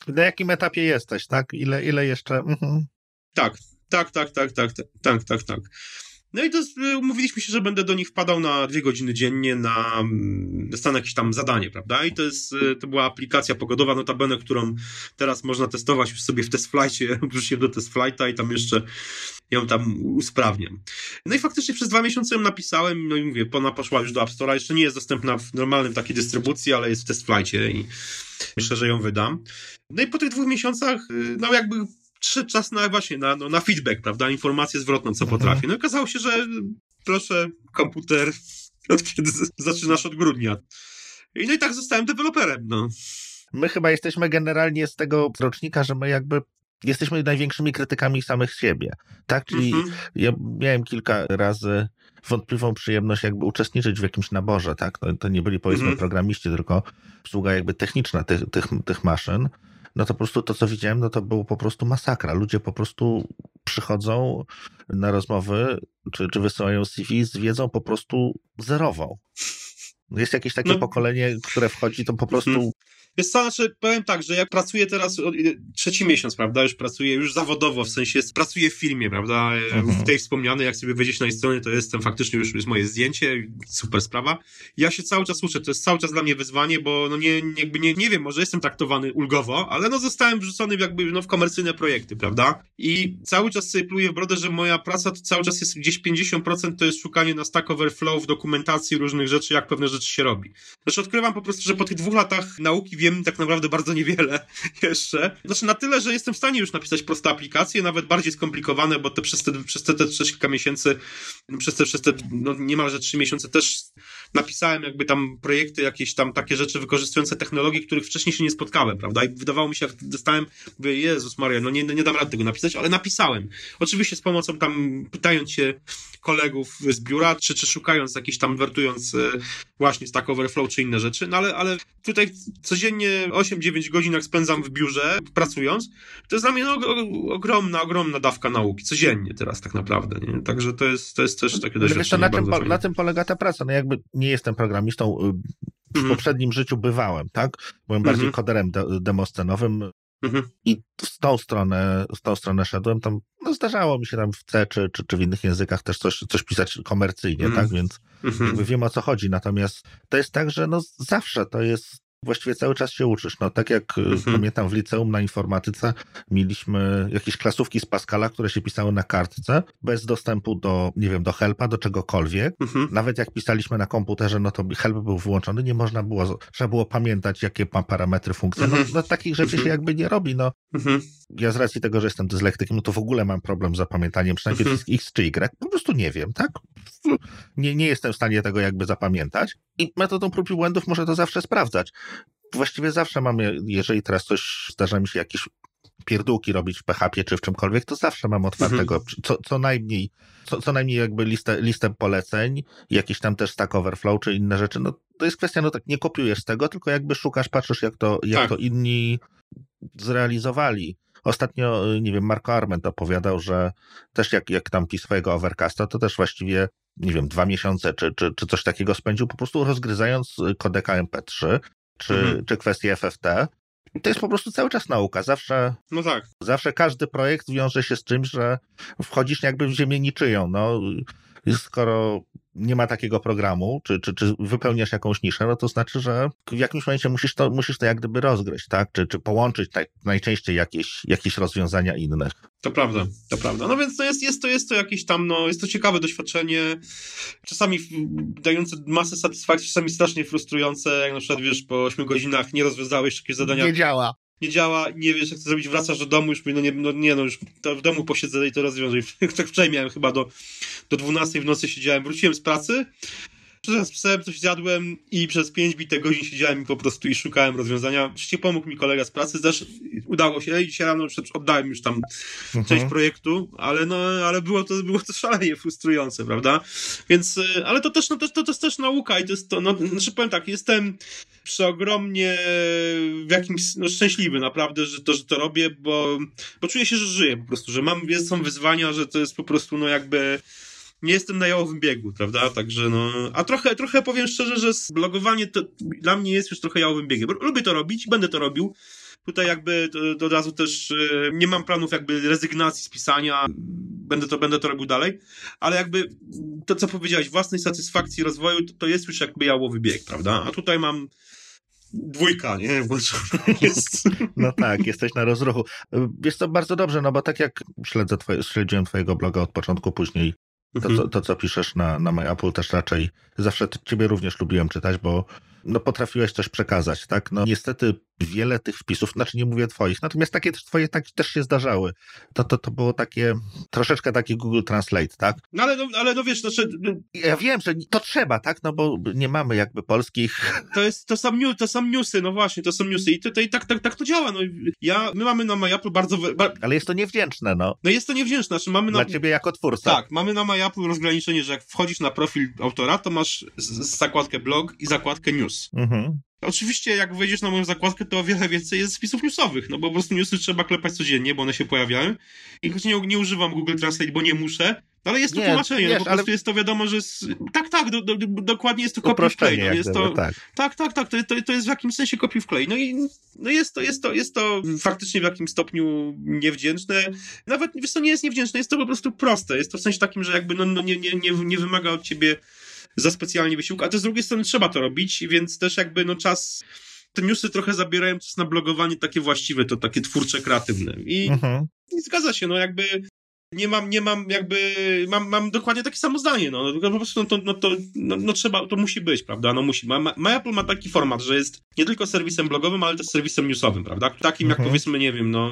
Na jakim etapie jesteś, tak? Ile, ile jeszcze? Mhm. Tak, tak, tak, tak, tak, tak, tak, tak. No i to umówiliśmy się, że będę do nich wpadał na dwie godziny dziennie na, dostanę jakieś tam zadanie, prawda? I to jest, to była aplikacja pogodowa, notabene, którą teraz można testować już sobie w testflightie, wrzuciłem do testflighta i tam jeszcze ją tam usprawniam. No i faktycznie przez dwa miesiące ją napisałem, no i mówię, ona poszła już do App Store'a, jeszcze nie jest dostępna w normalnym takiej dystrybucji, ale jest w testflightie i myślę, że ją wydam. No i po tych dwóch miesiącach, y, no jakby przyszedł czas na właśnie, na, no, na feedback, prawda, informację zwrotną, co mhm. potrafię. No i okazało się, że proszę, komputer, od kiedy zaczynasz od grudnia. I no i tak zostałem deweloperem, no. My chyba jesteśmy generalnie z tego rocznika, że my jakby jesteśmy największymi krytykami samych siebie. Tak? Czyli -hmm. ja miałem kilka razy wątpliwą przyjemność jakby uczestniczyć w jakimś naborze, tak? To, to nie byli powiedzmy -hmm. programiści, tylko obsługa jakby techniczna tych, tych, tych maszyn. No to po prostu to, co widziałem, no to było po prostu masakra. Ludzie po prostu przychodzą na rozmowy, czy, czy wysyłają CV z wiedzą po prostu zerową. Jest jakieś takie no. pokolenie, które wchodzi, to po prostu. Wiesz co, znaczy, powiem tak, że jak pracuję teraz, trzeci miesiąc, prawda, już pracuję już zawodowo, w sensie pracuję w filmie, prawda, mhm. w tej wspomnianej, jak sobie wejdziesz na stronę, to jestem faktycznie już jest moje zdjęcie, super sprawa. Ja się cały czas uczę, to jest cały czas dla mnie wyzwanie, bo no nie, jakby nie, nie wiem, może jestem traktowany ulgowo, ale no zostałem wrzucony jakby no w komercyjne projekty, prawda, i cały czas sobie pluję w brodę, że moja praca to cały czas jest gdzieś 50% to jest szukanie na Stack Overflow w dokumentacji różnych rzeczy, jak pewne rzeczy się robi. Znaczy odkrywam po prostu, że po tych dwóch latach nauki wiem tak naprawdę bardzo niewiele jeszcze. Znaczy na tyle, że jestem w stanie już napisać proste aplikacje, nawet bardziej skomplikowane, bo te przez te, przez te, te kilka miesięcy, przez te, przez te no, niemalże trzy miesiące też napisałem jakby tam projekty, jakieś tam takie rzeczy wykorzystujące technologie, których wcześniej się nie spotkałem, prawda? I wydawało mi się, jak dostałem, mówię, Jezus Maria, no nie, nie dam rady tego napisać, ale napisałem. Oczywiście z pomocą tam, pytając się kolegów z biura, czy, czy szukając jakiś tam, wertując e, właśnie Stack Overflow, czy inne rzeczy, no ale, ale tutaj codziennie 8-9 godzin jak spędzam w biurze, pracując, to jest dla mnie no, ogromna, ogromna dawka nauki, codziennie teraz tak naprawdę, nie? Także to jest, to jest też takie doświadczenie na, czym, na tym polega ta praca? No jakby nie jestem programistą, y, w mhm. poprzednim życiu bywałem, tak? Byłem bardziej mhm. koderem de demoscenowym mhm. i w tą stronę, w tą stronę szedłem. Tam no, zdarzało mi się tam w C czy, czy, czy w innych językach też coś, coś pisać komercyjnie, tak? Więc jakby wiem o co chodzi. Natomiast to jest tak, że no zawsze to jest właściwie cały czas się uczysz. No, tak jak e, mhm. pamiętam w liceum na informatyce mieliśmy jakieś klasówki z Pascala, które się pisały na kartce, bez dostępu do, nie wiem, do helpa, do czegokolwiek. Mhm. Nawet jak pisaliśmy na komputerze, no to help był wyłączony, nie można było, trzeba było pamiętać, jakie ma parametry funkcje. No, mhm. no takich rzeczy się mhm. jakby nie robi. No. Mhm. Ja z racji tego, że jestem dyslektykiem, no to w ogóle mam problem z zapamiętaniem, przynajmniej mhm. X czy Y. Po prostu nie wiem, tak? Nie, nie jestem w stanie tego jakby zapamiętać. I metodą prób i błędów muszę to zawsze sprawdzać właściwie zawsze mam, jeżeli teraz coś zdarza mi się jakieś pierdółki robić w PHP czy w czymkolwiek, to zawsze mam otwartego mhm. co, co najmniej, co, co najmniej jakby listę, listę poleceń, jakiś tam też Stack Overflow czy inne rzeczy. No to jest kwestia, no tak, nie kopiujesz tego, tylko jakby szukasz, patrzysz jak to, jak tak. to inni zrealizowali. Ostatnio, nie wiem, Marco Arment opowiadał, że też jak, jak tam pisał swojego Overcasta, to też właściwie, nie wiem, dwa miesiące czy, czy, czy coś takiego spędził po prostu rozgryzając kodeka MP3, czy, mhm. czy kwestie FFT. To jest po prostu cały czas nauka. Zawsze, no tak. zawsze każdy projekt wiąże się z czymś, że wchodzisz jakby w ziemię niczyją. No, skoro nie ma takiego programu, czy, czy, czy wypełniasz jakąś niszę, no to znaczy, że w jakimś momencie musisz to, musisz to jak gdyby rozgryźć, tak? Czy, czy połączyć tak, najczęściej jakieś, jakieś rozwiązania innych. To prawda, to prawda. No więc to jest, jest, to, jest to jakieś tam, no, jest to ciekawe doświadczenie, czasami dające masę satysfakcji, czasami strasznie frustrujące, jak na przykład, wiesz, po 8 godzinach nie rozwiązałeś jakiegoś zadania. Nie działa nie działa, nie wiesz jak to zrobić, wracasz do domu, już no nie, no nie, no już w domu posiedzę i to rozwiążę. Tak wczoraj miałem chyba do, do 12 w nocy siedziałem, wróciłem z pracy, Przyszedłem z psem, coś zjadłem i przez 5 bite godzin siedziałem po prostu i szukałem rozwiązania. Oczywiście pomógł mi kolega z pracy, też udało się i dzisiaj rano oddałem już tam mhm. część projektu, ale no, ale było to, było to szalenie frustrujące, prawda? Więc, y, ale to też, no, to, to, to jest też nauka i to jest to, no, znaczy powiem tak, jestem przeogromnie w jakimś, no szczęśliwy naprawdę, że to, że to robię, bo, bo czuję się, że żyję po prostu, że mam, są wyzwania, że to jest po prostu, no jakby nie jestem na jałowym biegu, prawda? Także no. A trochę, trochę powiem szczerze, że blogowanie to dla mnie jest już trochę jałowym biegiem. Lubię to robić, będę to robił. Tutaj jakby to, od razu też e, nie mam planów jakby rezygnacji z pisania. Będę to, będę to robił dalej, ale jakby to, co powiedziałeś, własnej satysfakcji rozwoju, to, to jest już jakby jałowy bieg, prawda? A tutaj mam dwójka, nie? Jest... No tak, jesteś na rozruchu. Jest to bardzo dobrze, no bo tak jak śledzę twoje, śledziłem twojego bloga od początku, później to, mhm. co, to, co piszesz na, na MyApple też raczej zawsze ciebie również lubiłem czytać, bo no, potrafiłeś coś przekazać, tak? No niestety wiele tych wpisów, znaczy nie mówię twoich, natomiast takie twoje tak, też się zdarzały. To, to, to było takie, troszeczkę taki Google Translate, tak? No ale, no, ale no wiesz, znaczy... Ja wiem, że to trzeba, tak? No bo nie mamy jakby polskich... To jest, to są, to są newsy, no właśnie, to są newsy i tutaj tak, tak, tak to działa, no. Ja, my mamy na MyApple bardzo... Ale jest to niewdzięczne, no. No jest to niewdzięczne, znaczy mamy na... Dla ciebie jako twórca. Tak, mamy na MyApple rozgraniczenie, że jak wchodzisz na profil autora, to masz zakładkę blog i zakładkę news. Mhm. Oczywiście, jak wejdziesz na moją zakładkę, to o wiele więcej jest spisów newsowych, no bo po prostu newsy trzeba klepać codziennie, bo one się pojawiają. I choć nie, nie używam Google Translate, bo nie muszę, no ale jest to nie, tłumaczenie, wiesz, no po prostu jest to wiadomo, że. Z... Tak, tak, do, do, dokładnie jest to kopiuj wklej. No jest to, tak, tak, tak, tak to, to, jest w jakimś sensie kopiuj wklej. No i no jest, to, jest, to, jest to faktycznie w jakimś stopniu niewdzięczne. Nawet wiesz, to nie jest niewdzięczne, jest to po prostu proste. Jest to w sensie takim, że jakby no, no nie, nie, nie, nie wymaga od ciebie za specjalnie wysiłku, a to z drugiej strony trzeba to robić, więc też jakby no czas te newsy trochę zabierają czas na blogowanie takie właściwe, to takie twórcze, kreatywne. I, mhm. i zgadza się, no jakby nie mam, nie mam jakby, mam, mam dokładnie takie samo zdanie, no, po prostu no to, no to no, no trzeba, to musi być, prawda, no musi. Ma, ma, MyApple ma taki format, że jest nie tylko serwisem blogowym, ale też serwisem newsowym, prawda, takim jak mhm. powiedzmy, nie wiem, no,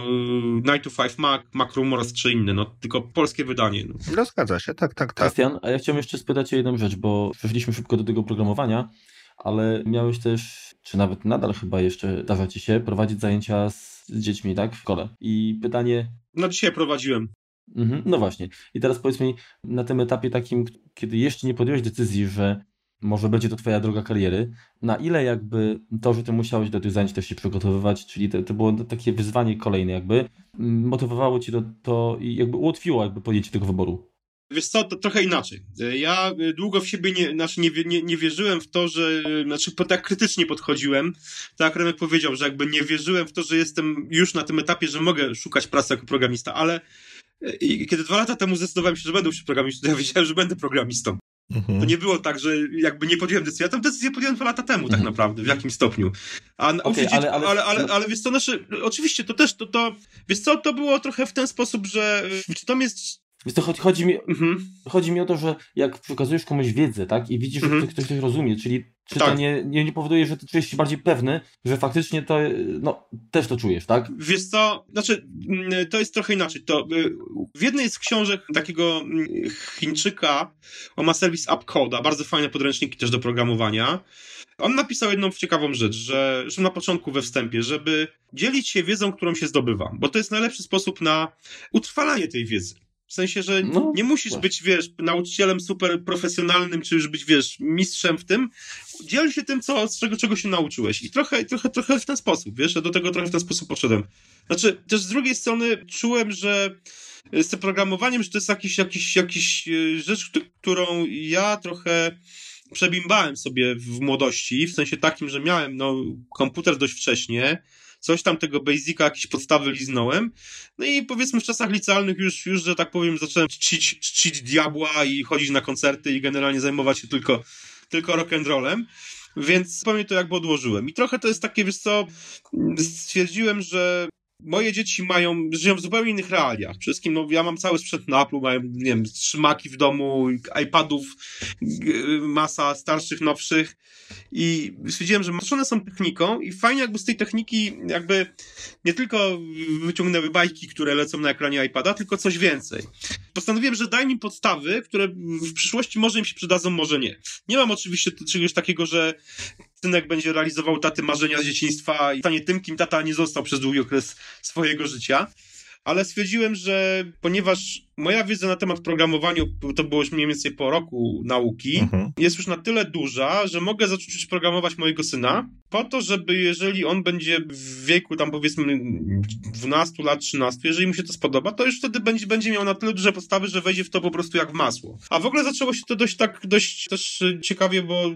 Night to 5 Mac, Mac Rumors czy inny, no, tylko polskie wydanie. No. no zgadza się, tak, tak, tak. Krystian, a ja chciałem jeszcze spytać o jedną rzecz, bo przeszliśmy szybko do tego programowania, ale miałeś też, czy nawet nadal chyba jeszcze zdarza ci się, prowadzić zajęcia z dziećmi, tak, w szkole. I pytanie... No dzisiaj prowadziłem. Mhm, no właśnie. I teraz powiedz mi, na tym etapie takim, kiedy jeszcze nie podjąłeś decyzji, że może będzie to twoja droga kariery, na ile jakby to, że ty musiałeś do tych zajęć też się przygotowywać, czyli to, to było takie wyzwanie kolejne jakby, motywowało ci to, to i jakby ułatwiło jakby podjęcie tego wyboru? Wiesz co, to trochę inaczej. Ja długo w siebie nie, znaczy nie, nie, nie wierzyłem w to, że, znaczy tak krytycznie podchodziłem. Tak Remek powiedział, że jakby nie wierzyłem w to, że jestem już na tym etapie, że mogę szukać pracy jako programista, ale i kiedy dwa lata temu zdecydowałem się, że będę już programistą, ja wiedziałem, że będę programistą. Mhm. To nie było tak, że jakby nie podjąłem decyzji. Ja tę decyzję podjąłem dwa lata temu, tak mhm. naprawdę, w jakim stopniu. A okay, ale, ale, ale, ale, ale wiesz co, znaczy, oczywiście to też, to, to, wiesz co, to było trochę w ten sposób, że czy to jest więc to chodzi, chodzi, mi, mhm. chodzi mi o to, że jak przekazujesz komuś wiedzę, tak, i widzisz, mhm. że ktoś coś rozumie, czyli czy tak. to nie, nie, nie, powoduje, że ty czujesz się bardziej pewny, że faktycznie to, no, też to czujesz, tak? Wiesz co, znaczy, mm, to jest trochę inaczej. To y, w jednej z książek takiego mm, Chińczyka, on ma serwis AppCoda, bardzo fajne podręczniki też do programowania. On napisał jedną ciekawą rzecz, że, że na początku we wstępie, żeby dzielić się wiedzą, którą się zdobywa, bo to jest najlepszy sposób na utrwalanie tej wiedzy. W sensie, że no, nie musisz właśnie. być, wiesz, nauczycielem super profesjonalnym, czy już być, wiesz, mistrzem w tym. Dziel się tym, co, z czego, czego się nauczyłeś. I trochę, trochę, trochę w ten sposób, wiesz, ja do tego trochę w ten sposób poszedłem. Znaczy, też z drugiej strony czułem, że z tym programowaniem, że to jest jakiś, jakiś, jakiś e, rzecz, którą ja trochę przebimbałem sobie w młodości, w sensie takim, że miałem no, komputer dość wcześnie, coś tam tego Basica, jakieś podstawy liznąłem. No i powiedzmy w czasach licealnych już, już że tak powiem, zacząłem czcić, czcić diabła i chodzić na koncerty i generalnie zajmować się tylko, tylko rock'n'rollem. Więc zupełnie to jakby odłożyłem. I trochę to jest takie, wiesz co, stwierdziłem, że moje dzieci mają, żyją w zupełnie innych realiach. Przede wszystkim, no, ja mam cały sprzęt na Apple, mają, nie wiem, trzymaki w domu, iPadów, masa starszych, nowszych i stwierdziłem, że one są techniką i fajnie jakby z tej techniki jakby nie tylko wyciągnęły bajki, które lecą na ekranie iPada, tylko coś więcej. Postanowiłem, że daj mi podstawy, które w przyszłości może im się przydadzą, może nie. Nie mam oczywiście czegoś takiego, że synek będzie realizował taty marzenia z dzieciństwa i stanie tym, kim tata nie został przez długi okres swojego życia. Ale stwierdziłem, że ponieważ moja wiedza na temat programowania, to było już mniej więcej po roku nauki, mhm. jest już na tyle duża, że mogę zacząć programować mojego syna, po to, żeby jeżeli on będzie w wieku tam powiedzmy 12 lat, 13, jeżeli mu się to spodoba, to już wtedy będzie, będzie miał na tyle duże podstawy, że wejdzie w to po prostu jak w masło. A w ogóle zaczęło się to dość tak, dość też ciekawie, bo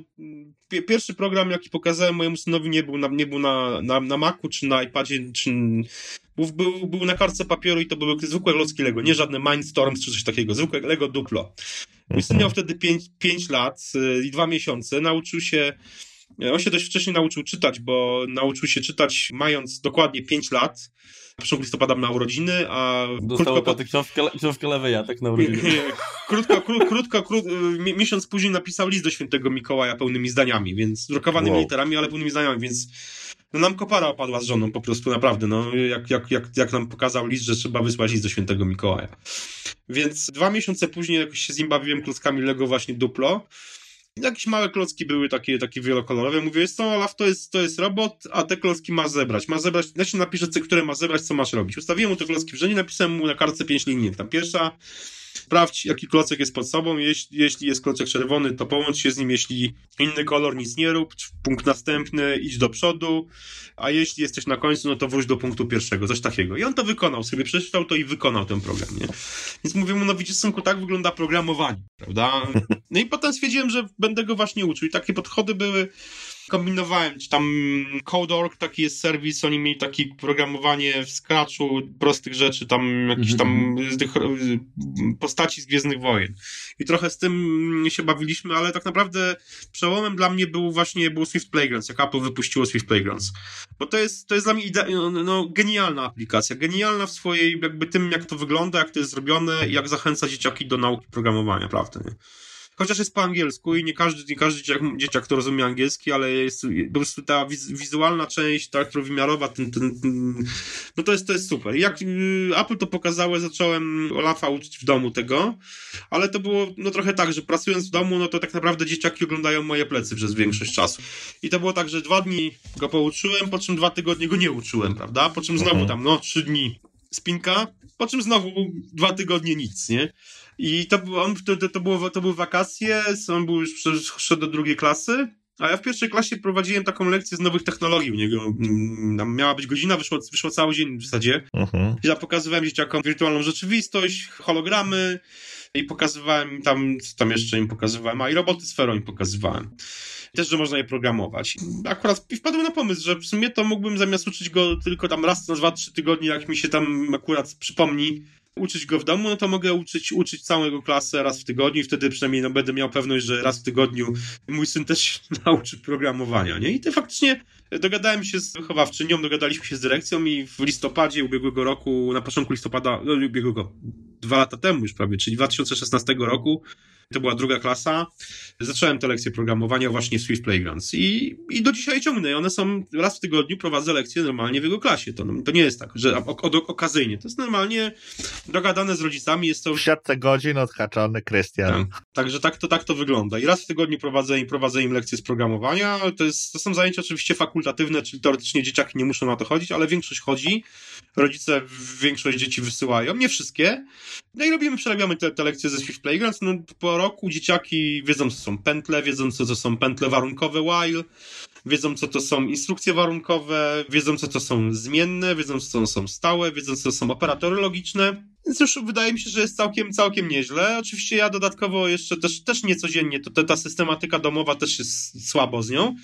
pierwszy program, jaki pokazałem mojemu synowi nie był na, nie był na, na, na Macu, czy na iPadzie, czy był, był, był na kartce papieru i to były zwykłe klocki Lego, nie żadne Mindstorms czy coś takiego, zwykłe Lego Duplo. Mój syn miał wtedy 5 lat y, i 2 miesiące, nauczył się on się dość wcześnie nauczył czytać, bo nauczył się czytać mając dokładnie 5 lat. 1 listopada na urodziny, a Dostał krótko książkę, książkę Leweja, tak na urodziny. krótko, krótko, krótko, krótko, miesiąc później napisał list do świętego Mikołaja pełnymi zdaniami, więc drukowanymi wow. literami, ale pełnymi zdaniami, więc no nam kopara opadła z żoną po prostu, naprawdę, no, jak, jak, jak, jak nam pokazał list, że trzeba wysłać list do świętego Mikołaja. Więc dwa miesiące później jakoś się z nim bawiłem klockami Lego właśnie Duplo. Jakieś małe klocki były takie, takie wielokolorowe. Mówię, jest to Olaf, to jest, to jest robot, a te klocki masz zebrać. Masz zebrać, się napiszę, które masz zebrać, co masz robić. Ustawiłem mu te klocki w rzędzie, napisałem mu na kartce pięć linii. Tam pierwsza, Sprawdź, jaki klocek jest pod sobą. Jeśli, jeśli jest klocek czerwony, to połącz się z nim. Jeśli inny kolor, nic nie rób. Punkt następny, idź do przodu. A jeśli jesteś na końcu, no to wróć do punktu pierwszego. Coś takiego. I on to wykonał. Sobie przeczytał to i wykonał ten program, nie? Więc mówię mu, no widzisz, synku, tak wygląda programowanie, prawda? No i potem stwierdziłem, że będę go właśnie uczył. I takie podchody były kombinowałem, czy tam Code.org, taki jest serwis, oni mieli takie programowanie w Scratchu, prostych rzeczy, tam jakieś tam mhm. z tych postaci z Gwiezdnych Wojen. I trochę z tym się bawiliśmy, ale tak naprawdę przełomem dla mnie był właśnie był Swift Playgrounds, jak Apple wypuściło Swift Playgrounds. Bo to jest, to jest dla mnie no, no, genialna aplikacja, genialna w swojej jakby tym, jak to wygląda, jak to jest zrobione i jak zachęca dzieciaki do nauki programowania, prawda, nie? Chociaż jest po angielsku i nie każdy, nie każdy dzieciak, dzieciak to rozumie angielski, ale jest po prostu ta wiz, wizualna część, ta wymiarowa, ten, ten, ten, no to jest, to jest super. Jak y, Apple to pokazało, zacząłem Olafa uczyć w domu tego, ale to było no trochę tak, że pracując w domu, no to tak naprawdę dzieciaki oglądają moje plecy przez większość czasu. I to było tak, że dwa dni go pouczyłem, po czym dwa tygodnie go nie uczyłem, prawda? Po czym znowu mhm. tam, no, trzy dni spinka, po czym znowu dwa tygodnie nic, nie? I to, on, to, to, było, to były wakacje, on był już szedł do drugiej klasy, a ja w pierwszej klasie prowadziłem taką lekcję z nowych technologii u niego. Mm, tam miała być godzina, wyszło, wyszło cały dzień w zasadzie. Uh-huh. Ja pokazywałem dzieciakom wirtualną rzeczywistość, hologramy, i pokazywałem tam, co tam jeszcze im pokazywałem, a i roboty sferą im pokazywałem. Też, że można je programować. Akurat wpadłem na pomysł, że w sumie to mógłbym zamiast uczyć go tylko tam raz na dwa, trzy tygodnie, jak mi się tam akurat przypomni, uczyć go w domu, no to mogę uczyć, uczyć całego klasę raz w tygodniu i wtedy przynajmniej no, będę miał pewność, że raz w tygodniu mój syn też się nauczy programowania, nie? I to faktycznie dogadałem się z wychowawczynią, dogadaliśmy się z dyrekcją i w listopadzie ubiegłego roku, na początku listopada, no ubiegłego, dwa lata temu już prawie, czyli 2016 roku, to była druga klasa. Zacząłem te lekcje programowania właśnie w Swift Playgrounds i, i do dzisiaj ciągnę. One są raz w tygodniu, prowadzę lekcje normalnie w jego klasie. To, to nie jest tak, że ok, okazyjnie. To jest normalnie dogadane z rodzicami. Jest to... W siatce godzin odhaczony Krystian. Tak. Także tak to, tak to wygląda. I raz w tygodniu prowadzę, i prowadzę im lekcje z programowania. To, jest, to są zajęcia oczywiście fakultatywne, czyli teoretycznie dzieciaki nie muszą na to chodzić, ale większość chodzi. Rodzice większość dzieci wysyłają. Nie wszystkie. No i robimy, przerabiamy te, te lekcje ze Swift Playgrounds. No, po roku dzieciaki wiedzą, co są pętle, wiedzą, co to są pętle warunkowe while, wiedzą, co to są instrukcje warunkowe, wiedzą, co to są zmienne, wiedzą, co to są stałe, wiedzą, co to są operatory logiczne. Więc już wydaje mi się, że jest całkiem, całkiem nieźle. Oczywiście ja dodatkowo jeszcze też, też niecodziennie, to, ta systematyka domowa też jest słabo z nią,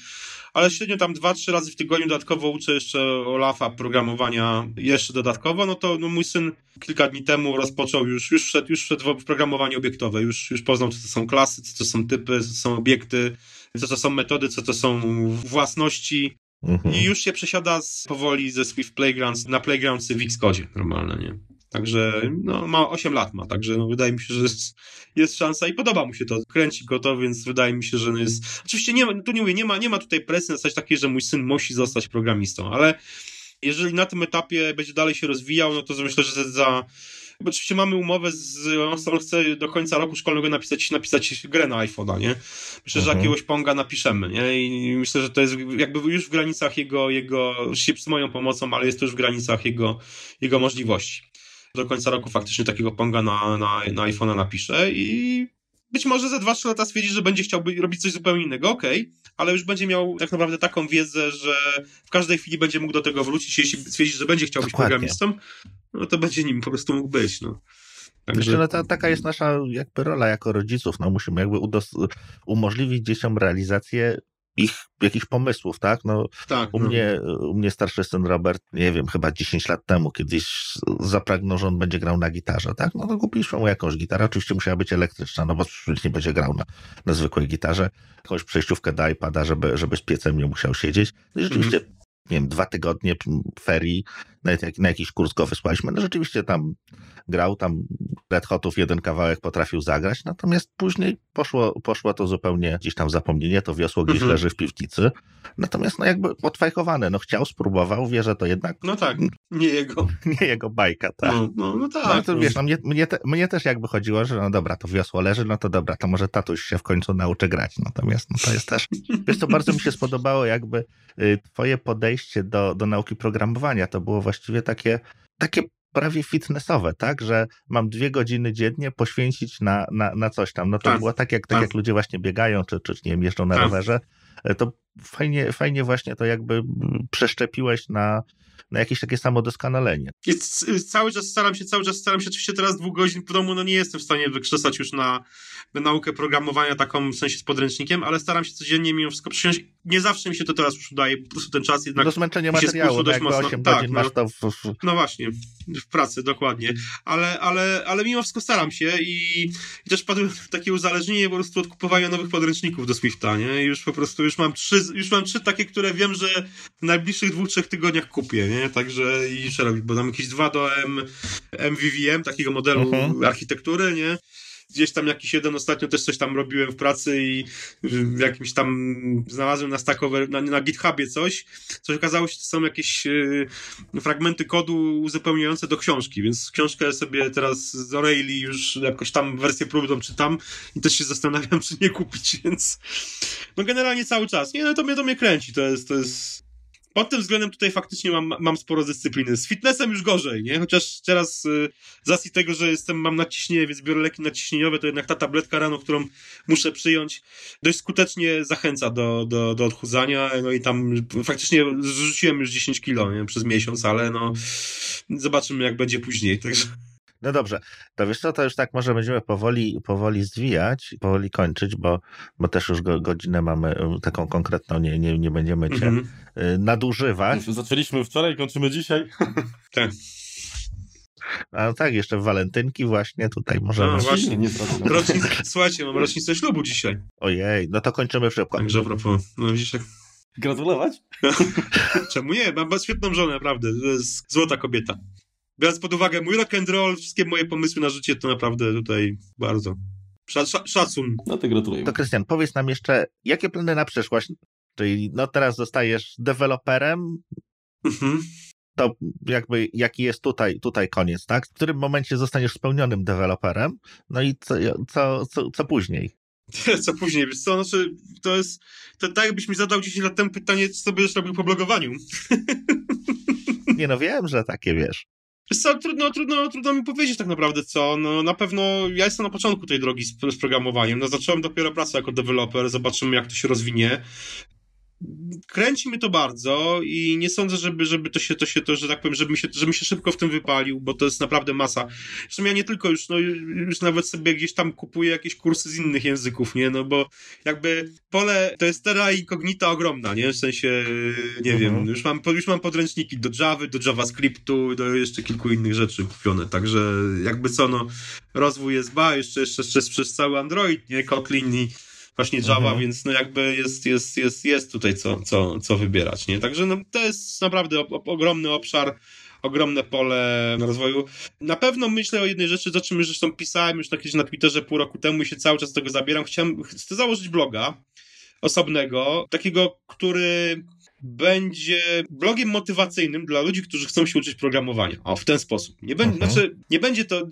ale średnio tam dwa, trzy razy w tygodniu dodatkowo uczę jeszcze Olafa programowania jeszcze dodatkowo, no to no mój syn kilka dni temu rozpoczął już, już wszedł, już wszedł w programowanie obiektowe, już, już poznał, co to są klasy, co to są typy, co to są obiekty, co to są metody, co to są własności, mhm. i już się przesiada z, powoli ze Swift Playgrounds na Playgroundsy w Xcode normalne, nie? Także no, ma 8 lat ma, także no, wydaje mi się, że jest, jest, szansa i podoba mu się to. Kręci go to, więc wydaje mi się, że jest. Oczywiście nie ma, tu nie mówię, nie ma, nie ma tutaj presji na coś takiej, że mój syn musi zostać programistą, ale jeżeli na tym etapie będzie dalej się rozwijał, no to myślę, że za. Bo oczywiście mamy umowę z. On chce do końca roku szkolnego napisać, napisać grę na iPhone'a, nie? Myślę, mhm. że jakiegoś ponga napiszemy, nie? I myślę, że to jest jakby już w granicach jego, jego z moją pomocą, ale jest to już w granicach jego, jego możliwości do końca roku faktycznie takiego ponga na, na, na iPhone'a napiszę i być może za 2-3 lata stwierdzi, że będzie chciał robić coś zupełnie innego, okej, okay, ale już będzie miał tak naprawdę taką wiedzę, że w każdej chwili będzie mógł do tego wrócić. Jeśli stwierdzi, że będzie chciał Dokładnie. być programistą, no to będzie nim po prostu mógł być. No. Także... Myślę, że ta, taka jest nasza jakby rola jako rodziców. No, musimy jakby umożliwić dzieciom realizację ich jakichś pomysłów, tak? No, tak, u, no. Mnie, u mnie starszy syn Robert, nie wiem, chyba 10 lat temu kiedyś zapragnął, że on będzie grał na gitarze, tak? No to kupiliśmy mu jakąś gitarę, oczywiście musiała być elektryczna, no bo nie będzie grał na, na zwykłej gitarze, jakąś przejściówkę do iPada, żeby, żeby z piecem nie musiał siedzieć. No i rzeczywiście mhm nie wiem, dwa tygodnie ferii, nawet jak, na jakiś kurs go wysłaliśmy. No rzeczywiście tam grał, tam Red Hotów jeden kawałek potrafił zagrać, natomiast później poszło, poszło to zupełnie gdzieś tam zapomnienie, to wiosło gdzieś mhm. leży w piwnicy. Natomiast no jakby odfajkowane, no chciał, spróbował, wie, że to jednak... No tak, nie jego. Nie jego bajka, tak. No, no, no tak. No to wiesz, no mnie, mnie, te, mnie też jakby chodziło, że no dobra, to wiosło leży, no to dobra, to może tatuś się w końcu nauczy grać. Natomiast no to jest też... Wiesz, to bardzo mi się spodobało jakby y, twoje podejście do, do nauki programowania. To było właściwie takie, takie prawie fitnessowe, tak? Że mam dwie godziny dziennie poświęcić na, na, na coś tam. No to tak. było tak jak, tak, tak jak ludzie właśnie biegają, czy, czy nie wiem, jeżdżą na tak. rowerze. E, to fajnie, fajnie właśnie to jakby przeszczepiłeś na, na jakieś takie samo doskonalenie. cały czas staram się, cały czas staram się, oczywiście teraz dwóch godzin w domu, no nie jestem w stanie wykrzesać już na, na naukę programowania taką w sensie z podręcznikiem, ale staram się codziennie mimo wszystko przyjąć. Nie zawsze mi się to teraz już udaje, po prostu ten czas jednak... Do zmęczenia materiału, dość mocno. 8 tak, godzin no, masz to w, no właśnie, w pracy, dokładnie. Ale, ale, ale mimo wszystko staram się i, i też padłem w takie uzależnienie po prostu od kupowania nowych podręczników do Swifta, nie? I już po prostu, już mam trzy, już mam trzy takie, które wiem, że w najbliższych dwóch, trzech tygodniach kupię, nie? Także i jeszcze robić, bo tam jakieś 2 do M, MVVM, takiego modelu uh mhm. -huh. architektury, nie? Gdzieś tam jakiś jeden ostatnio też coś tam robiłem w pracy i jakimś tam znalazłem na stackover, na, na GitHubie coś, coś okazało się, że są jakieś y, fragmenty kodu uzupełniające do książki, więc książkę sobie teraz z O'Reilly już jakoś tam wersję próbną czytam i też się zastanawiam, czy nie kupić, więc no generalnie cały czas. Nie, no to mnie, to mnie kręci, to jest, to jest pod tym względem tutaj faktycznie mam, mam sporo dyscypliny. Z fitnessem już gorzej, nie? Chociaż teraz y, z racji tego, że jestem, mam naciśnienie, więc biorę leki naciśnieniowe, to jednak ta tabletka rano, którą muszę przyjąć, dość skutecznie zachęca do, do, do odchudzania. No i tam faktycznie zrzuciłem już 10 kilo nie? przez miesiąc, ale no zobaczymy jak będzie później. Także... No dobrze, to wiesz co, to już tak może będziemy powoli, powoli zwijać, powoli kończyć, bo, bo też już go, godzinę mamy y, taką konkretną, nie, nie, nie będziemy cię mm -hmm. nadużywać. Zaczęliśmy wczoraj, kończymy dzisiaj. Tak. A tak, jeszcze w walentynki właśnie tutaj możemy... No właśnie, nie Rocznic... Słuchajcie, mam rocznicę ślubu dzisiaj. Ojej, no to kończymy szybko. Także a propos, no widzisz jak... Gratulować? Czemu nie? Mam świetną żonę, naprawdę. Złota kobieta. Biorąc pod uwagę mój rock and roll, wszystkie moje pomysły na życie, to naprawdę tutaj bardzo szacun. No to gratuluję. To Krystian, powiedz nam jeszcze, jakie plany na przyszłość? Czyli no teraz zostajesz deweloperem, mhm. to jakby jaki jest tutaj, tutaj koniec, tak? W którym momencie zostaniesz spełnionym deweloperem? No i co, co, co, co później? Co później, wiesz co, znaczy, to jest, to tak jakbyś mi zadał 10 lat temu pytanie, co będziesz robił po blogowaniu. Nie no, wiem, że takie, wiesz. Wiesz co, trudno, trudno, trudno mi powiedzieć tak naprawdę co. No, na pewno ja jestem na początku tej drogi z, z programowaniem. No, zacząłem dopiero pracę jako deweloper, zobaczymy jak to się rozwinie kręci mnie to bardzo i nie sądzę, żeby, żeby to się, to się, to, że tak powiem, żebym się, żebym się szybko w tym wypalił, bo to jest naprawdę masa. Zresztą ja nie tylko już, no już nawet sobie gdzieś tam kupuję jakieś kursy z innych języków, nie, no bo jakby pole, to jest terra incognita ogromna, nie, w sensie, nie wiem, mhm. już mam, już mam podręczniki do Java, do JavaScriptu, do jeszcze kilku innych rzeczy kupione, także jakby co, no, rozwój jest ba, jeszcze, jeszcze, jeszcze przez cały Android, nie, Kotlin i właśnie Java, mhm. więc no jakby jest, jest, jest, jest tutaj co, co, co wybierać, nie? Także no, to jest naprawdę ogromny obszar, ogromne pole rozwoju. Na pewno myślę o jednej rzeczy, za czym zresztą pisałem już kiedyś na Twitterze pół roku temu i się cały czas tego zabieram. Chciałem, chcę założyć bloga osobnego, takiego, który będzie blogiem motywacyjnym dla ludzi, którzy chcą się uczyć programowania. O, w ten sposób. Nie, be, mhm. znaczy, nie będzie to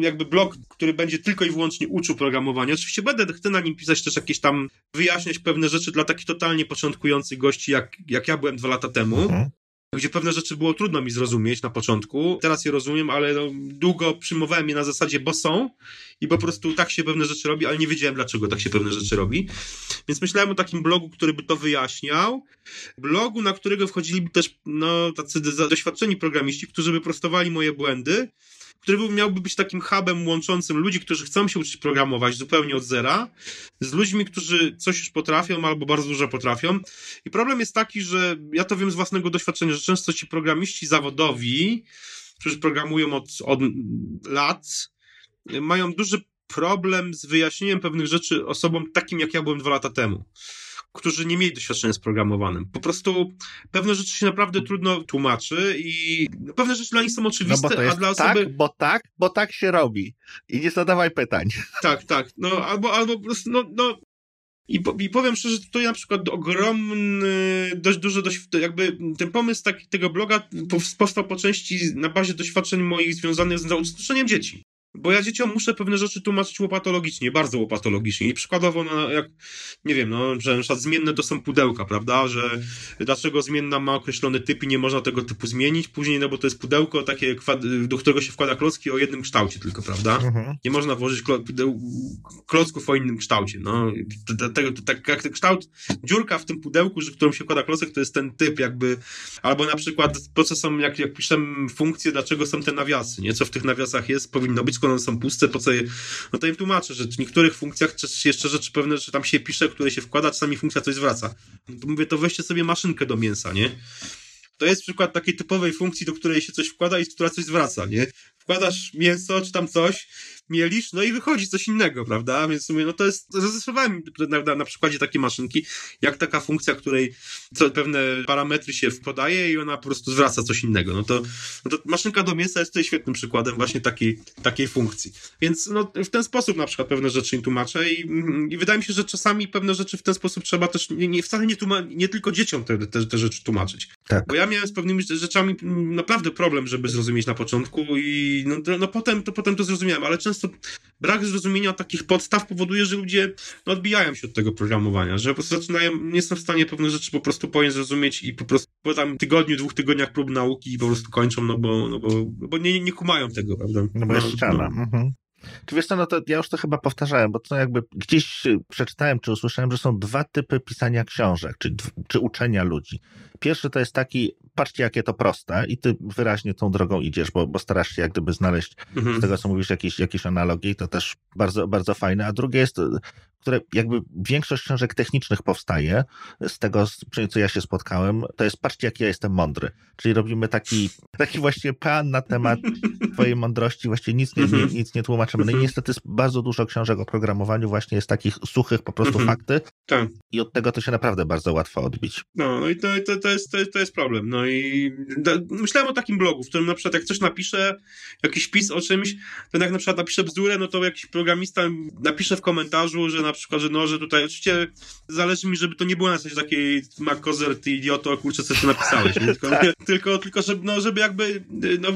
jakby blog, który będzie tylko i wyłącznie uczył programowania. Oczywiście będę, chcę na nim pisać też jakieś tam, wyjaśniać pewne rzeczy dla takich totalnie początkujących gości, jak, jak ja byłem dwa lata temu. Mhm gdzie pewne rzeczy było trudno mi zrozumieć na początku. Teraz je rozumiem, ale no, długo przyjmowałem je na zasadzie, bo są i po prostu tak się pewne rzeczy robi, ale nie wiedziałem, dlaczego tak się pewne rzeczy robi. Więc myślałem o takim blogu, który by to wyjaśniał. Blogu, na którego wchodziliby też no, tacy doświadczeni programiści, którzy by prostowali moje błędy który miałby być takim hubem łączącym ludzi, którzy chcą się uczyć programować zupełnie od zera, z ludźmi, którzy coś już potrafią albo bardzo dużo potrafią. I problem jest taki, że ja to wiem z własnego doświadczenia, że często ci programiści zawodowi, którzy programują od, od lat, mają duży problem z wyjaśnieniem pewnych rzeczy osobom takim, jak ja byłem dwa lata temu którzy nie mieli doświadczenia z programowanym. Po prostu pewne rzeczy się naprawdę trudno tłumaczy i pewne rzeczy dla nich są oczywiste, no bo to jest a dla tak, osoby... bo tak, bo tak się robi. I nie zadawaj pytań. Tak, tak. No albo, albo po prostu, no, no i, I powiem szczerze, że tutaj na przykład ogromny, dość dużo, dość, jakby ten pomysł taki, tego bloga powstał po części na bazie doświadczeń moich związanych z nauczaniem dzieci. Bo ja dzieciom muszę pewne rzeczy tłumaczyć łopatologicznie, bardzo łopatologicznie. I przykładowo, no, jak, nie wiem, no, że na zmienne to są pudełka, prawda? Że dlaczego zmienna ma określony typ i nie można tego typu zmienić. Później, no bo to jest pudełko takie, do którego się wkłada klocki o jednym kształcie tylko, prawda? Mhm. Nie można włożyć klocków o innym kształcie. No, tego, tak jak ten kształt, dziurka w tym pudełku, że w którym się wkłada klocek, to jest ten typ jakby, albo na przykład po co są, jak, jak piszemy funkcje, dlaczego są te nawiasy, nie? Co w tych nawiasach jest, powinno być skoro są puste, po co je... No to im tłumaczę, że w niektórych funkcjach jeszcze rzeczy pewne, że tam się pisze, które się wkłada, czasami funkcja coś zwraca. No to mówię, to weźcie sobie maszynkę do mięsa, nie? To jest przykład takiej typowej funkcji, do której się coś wkłada i która coś zwraca, nie? Wkładasz mięso czy tam coś, mielisz, no i wychodzi coś innego, prawda? Więc mówię, no to jest, zastosowałem na, na, przykładzie takiej maszynki, jak taka funkcja, której co, pewne parametry się wkładaje i ona po prostu zwraca coś innego. No to, no to maszynka do mięsa jest tutaj świetnym przykładem właśnie takiej, takiej funkcji. Więc no, w ten sposób na przykład pewne rzeczy im tłumaczę i, i wydaje mi się, że czasami pewne rzeczy w ten sposób trzeba też nie, nie wcale nie, tłuma- nie tylko dzieciom te, te, te rzeczy tłumaczyć. Tak. Bo ja miałem z pewnymi rzeczami naprawdę problem, żeby zrozumieć na początku i no, no potem, to, potem to zrozumiałem, ale często brak zrozumienia takich podstaw powoduje, że ludzie no, odbijają się od tego programowania, że po prostu zaczynają, nie są w stanie pewne rzeczy po prostu pojąć, zrozumieć i po prostu po tam tygodniu, dwóch tygodniach prób nauki po prostu kończą, no bo, no bo, bo nie, nie kumają tego, prawda? No bo jest no, ściana. No. Mhm. Czy wiesz co, no to ja już to chyba powtarzałem, bo to jakby gdzieś przeczytałem, czy usłyszałem, że są dwa typy pisania książek, czy, czy uczenia ludzi. Pierwszy to jest taki patrzcie, jakie to proste i ty wyraźnie tą drogą idziesz, bo, bo starasz się jak gdyby znaleźć mhm. z tego, co mówisz, jakieś, jakieś analogii, to też bardzo, bardzo fajne. A drugie jest, które jakby większość książek technicznych powstaje, z tego, co ja się spotkałem, to jest patrzcie, jak ja jestem mądry. Czyli robimy taki, taki właśnie plan na temat twojej mądrości, właściwie nic nie, nie, nic nie tłumaczymy. No i niestety bardzo dużo książek o programowaniu właśnie jest takich suchych po prostu fakty tak. i od tego to się naprawdę bardzo łatwo odbić. No, no i to, to, to, jest, to, to jest problem. No i da, myślałem o takim blogu, w którym na przykład jak coś napiszę, jakiś wpis o czymś, to jak na przykład napiszę bzdurę, no to jakiś programista napisze w komentarzu, że na przykład, że no, że tutaj oczywiście zależy mi, żeby to nie było na zasadzie takiej MacCozer, ty idioto, kurczę, co ty napisałeś. tylko, tylko, tylko żeby, no, żeby jakby no,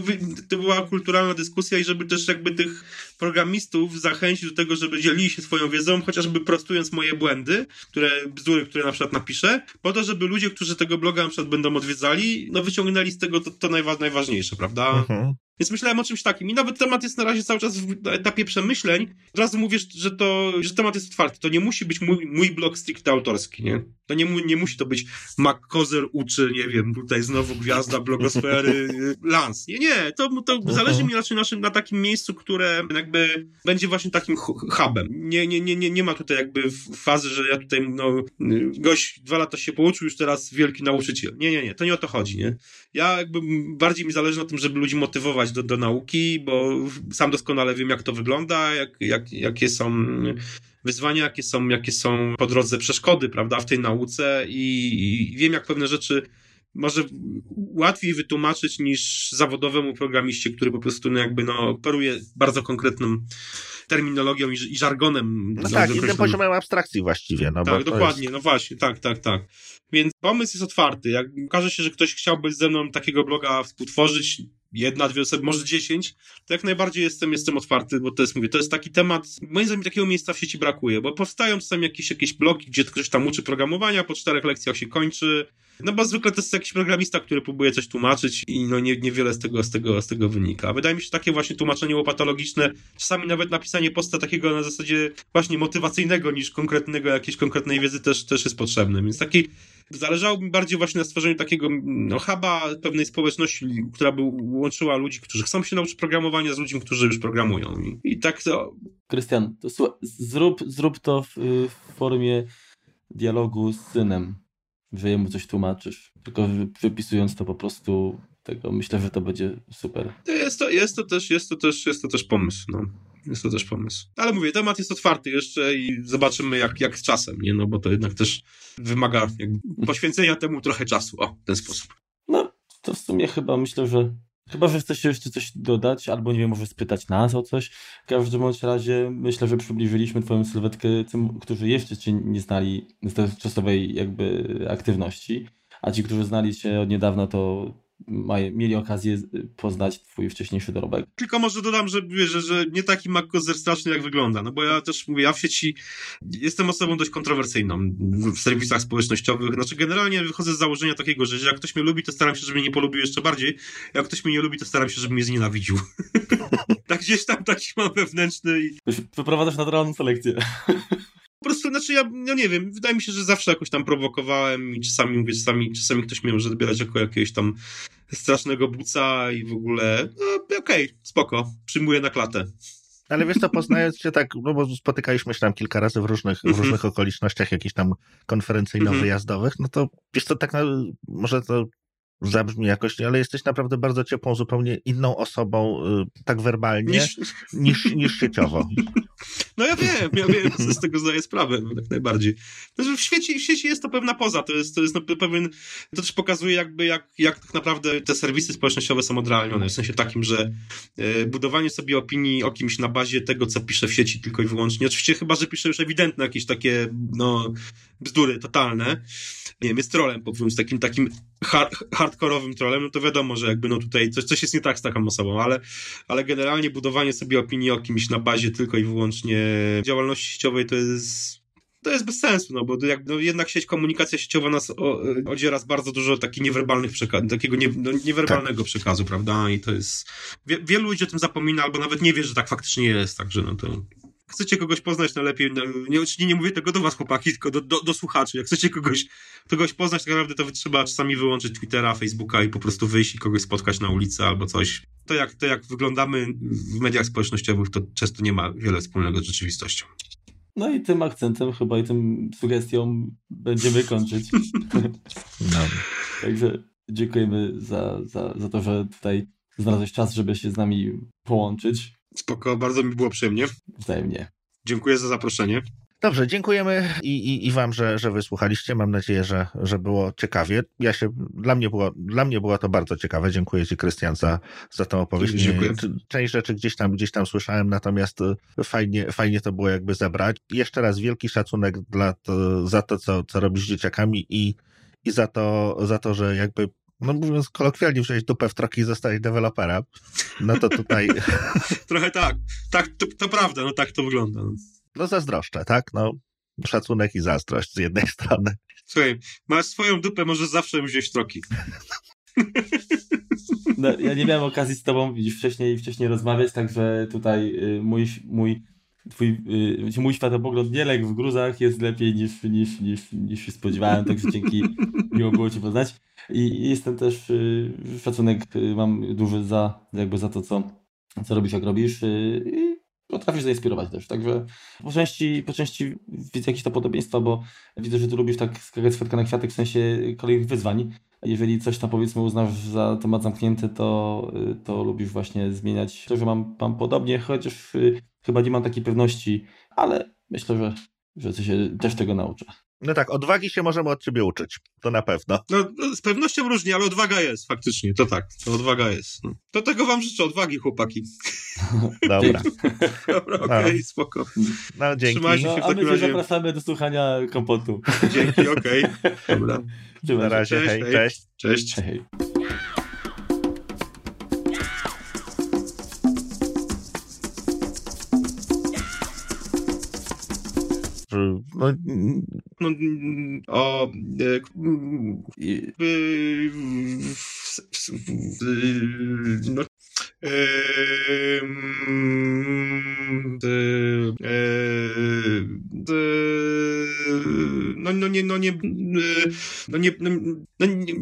to była kulturalna dyskusja i żeby też jakby tych programistów zachęcić do tego, żeby dzielili się swoją wiedzą, chociażby prostując moje błędy, które, bzdury, które na przykład napiszę, po to, żeby ludzie, którzy tego bloga na przykład będą odwiedzali, no wyciągnęli z tego to, to najwa najważniejsze, prawda? Mhm. Więc myślałem o czymś takim. I nawet temat jest na razie cały czas w etapie przemyśleń. Od razu mówię, że to, że temat jest otwarty. To nie musi być mój, mój blog stricte autorski, nie? To nie, nie musi to być Mac Kozer uczy, nie wiem, tutaj znowu gwiazda blogosfery, Lans. Nie, nie, to, to -huh. zależy mi raczej naszym, na takim miejscu, które jakby będzie właśnie takim hubem. Nie, nie, nie, nie, nie ma tutaj jakby fazy, że ja tutaj, no, gość dwa lata się pouczył, już teraz wielki nauczyciel. Nie, nie, nie, to nie o to chodzi, nie? Ja jakby bardziej mi zależy na tym, żeby ludzi motywować do, do nauki, bo sam doskonale wiem, jak to wygląda, jak, jak, jakie są wyzwania, jakie są, jakie są po drodze przeszkody, prawda, w tej nauce i, i wiem, jak pewne rzeczy może łatwiej wytłumaczyć niż zawodowemu programiście, który po prostu no jakby no, operuje bardzo konkretną terminologią i, żargonem. No tak, innym poziomem abstrakcji właściwie. No tak, dokładnie, jest... no właśnie, tak, tak, tak. Więc pomysł jest otwarty. Jak okaże się, że ktoś chciałby ze mną takiego bloga współtworzyć, jedna, dwie osoby, może dziesięć, to jak najbardziej jestem, jestem otwarty, bo to jest, mówię, to jest taki temat, moim zdaniem takiego miejsca w sieci brakuje, bo powstają czasami jakieś, jakieś blogi, gdzie ktoś tam uczy programowania, po czterech lekcjach się kończy, no bo zwykle to jest jakiś programista, który próbuje coś tłumaczyć i no nie, niewiele z tego, z, tego, z tego wynika. Wydaje mi się, że takie właśnie tłumaczenie łopatologiczne, czasami nawet napisanie posta takiego na zasadzie właśnie motywacyjnego niż konkretnego, jakiejś konkretnej wiedzy też, też jest potrzebne, więc taki Zależało mi bardziej właśnie na stworzeniu takiego no, huba pewnej społeczności, która by łączyła ludzi, którzy chcą się nauczyć programowania z ludźmi, którzy już programują. I, i tak to... Krystian, to zrób, zrób to w, w formie dialogu z synem, że jemu coś tłumaczysz, tylko wypisując to po prostu tego, myślę, że to będzie super. Jest to, jest to, też, jest to, też, jest to też pomysł, no. Jest to też pomysł. Ale mówię, temat jest otwarty jeszcze i zobaczymy jak, jak z czasem, nie? No bo to jednak też wymaga poświęcenia temu trochę czasu, o, w ten sposób. No, to w sumie chyba myślę, że Chyba, że chcesz jeszcze coś dodać, albo nie wiem, może spytać nas o coś. W każdym razie myślę, że przybliżyliśmy Twoją sylwetkę tym, którzy jeszcze Cię nie znali z czasowej jakby aktywności, a ci, którzy znali Cię od niedawna, to mieli okazję poznać twój wcześniejszy dorobek. Tylko może dodam, że, że, że nie taki MacCozer straszny jak wygląda, no bo ja też mówię, ja w sieci jestem osobą dość kontrowersyjną w serwisach społecznościowych, znaczy generalnie wychodzę z założenia takiego, że jak ktoś mnie lubi, to staram się, żeby mnie nie polubił jeszcze bardziej, jak ktoś mnie nie lubi, to staram się, żeby mnie znienawidził. tak gdzieś tam taki mam wewnętrzny i... Wyprowadzasz naturalną selekcję. Po prostu, znaczy ja, no nie wiem, wydaje mi się, że zawsze jakoś tam prowokowałem i czasami, mówię, czasami, czasami ktoś mnie może odbierać jako jakiegoś tam strasznego buca i w ogóle, no okej, okay, spoko, przyjmuję na klatę. Ale wiesz co, poznając się tak, no bo spotykaliśmy się tam kilka razy w różnych, w mhm. różnych okolicznościach jakichś tam konferencyjno-wyjazdowych, no to wiesz co, tak na, może to zabrzmi jakoś, ale jesteś naprawdę bardzo ciepłą, zupełnie inną osobą, y, tak werbalnie, niż, niż, niż sieciowo. No ja wiem, ja wiem, z tego zdaję sprawę, jak najbardziej. Znaczy w, świecie, w sieci jest to pewna poza, to jest, to jest pewien, to też pokazuje jakby, jak, jak tak naprawdę te serwisy społecznościowe są odrealnione, w sensie takim, że e, budowanie sobie opinii o kimś na bazie tego, co pisze w sieci tylko i wyłącznie, oczywiście chyba, że pisze już ewidentne jakieś takie, no, bzdury totalne, nie wiem, jest trolem, powiem, z takim, takim hard, hardkorowym trolem, no to wiadomo, że jakby no tutaj coś, coś jest nie tak z taką osobą, ale, ale generalnie budowanie sobie opinii o kimś na bazie tylko i wyłącznie działalności sieciowej to jest to jest bez sensu, no bo jak, no jednak sieć komunikacja sieciowa nas o, odziera z bardzo dużo takich niewerbalnych przekazów, takiego nie, no, niewerbalnego tak. przekazu, prawda? I to jest. Wie, wielu ludzi o tym zapomina, albo nawet nie wie, że tak faktycznie jest, także no to. Chcecie kogoś poznać najlepiej, no, nie, nie, nie mówię tego do was chłopaki, tylko do, do, do słuchaczy, jak chcecie kogoś, kogoś poznać, tak naprawdę to trzeba czasami wyłączyć Twittera, Facebooka i po prostu wyjść i kogoś spotkać na ulicy albo coś. To jak, to jak wyglądamy w mediach społecznościowych, to często nie ma wiele wspólnego z rzeczywistością. No i tym akcentem chyba i tym sugestią będziemy kończyć. No. Także dziękujemy za, za, za to, że tutaj znalazłeś czas, żeby się z nami połączyć. Spoko, bardzo mi było przyjemnie. Wzajemnie. Dziękuję za zaproszenie. Dobrze, dziękujemy i, i, i wam, że, że wysłuchaliście. Mam nadzieję, że, że było ciekawie. Ja się, dla, mnie było, dla mnie było to bardzo ciekawe. Dziękuję ci, Krystian, za, za tą opowieść. Dziękuję. Część rzeczy gdzieś tam, gdzieś tam słyszałem, natomiast e, fajnie, fajnie to było jakby zebrać. Jeszcze raz wielki szacunek dla to, za to, co, co robisz z dzieciakami i, i za, to, za to, że jakby no mówiąc kolokwialnie, wziąć dupę w troki i zostać deweloperem, no to tutaj... Trochę tak. Tak, to, to prawda, no tak to wygląda. No. no zazdroszczę, tak? No szacunek i zazdrość z jednej strony. Słuchaj, masz swoją dupę, możesz zawsze wziąć troki. No, ja nie miałem okazji z tobą wcześniej, wcześniej rozmawiać, także tutaj y, mój, mój twój, yy, mój światopogląd nie legł w gruzach, jest lepiej niż, niż, niż, niż się spodziewałem, także dzięki, miło było cię poznać. I jestem też, yy, szacunek yy, mam duży za, jakby za to, co, co robisz, jak robisz. Yy, I potrafisz zainspirować też, także po części, po części widzę jakieś to podobieństwa, bo widzę, że ty lubisz tak skakać z na kwiatek w sensie kolejnych wyzwań. Jeżeli coś tam powiedzmy uznasz za temat zamknięty, to, yy, to lubisz właśnie zmieniać. To, że mam, mam podobnie, chociaż chyba nie mam takiej pewności, ale myślę, że, że się też tego nauczę. No tak, odwagi się możemy od ciebie uczyć. To na pewno. No, no z pewnością różnie, ale odwaga jest, faktycznie. To tak, to odwaga jest. No. To tego wam życzę, odwagi, chłopaki. Dobra. Dobra, okej, okay, no. spoko. No, dzięki. Trzymajcie się no, w takim a my razie. zapraszamy do słuchania kompotu. Dzięki, okej. Okay. Dobra. Na razie, cześć. Hej. Cześć. Cześć. Hej. No, no o no, no, no nie, no nie, no nie, no nie,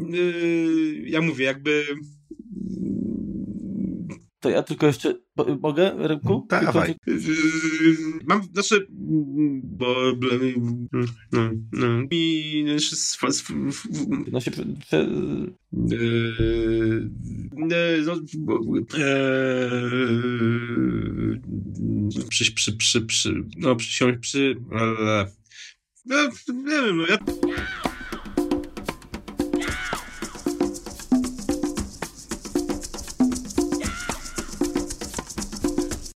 ja mówię, jakby to ja tylko jeszcze mogę, Rybku? Tak, dawaj. Mam, znaczy, bo no, no, i no się no, przy, przy, przy, przy, no, przysiąść przy, ale, no, nie wiem, no ja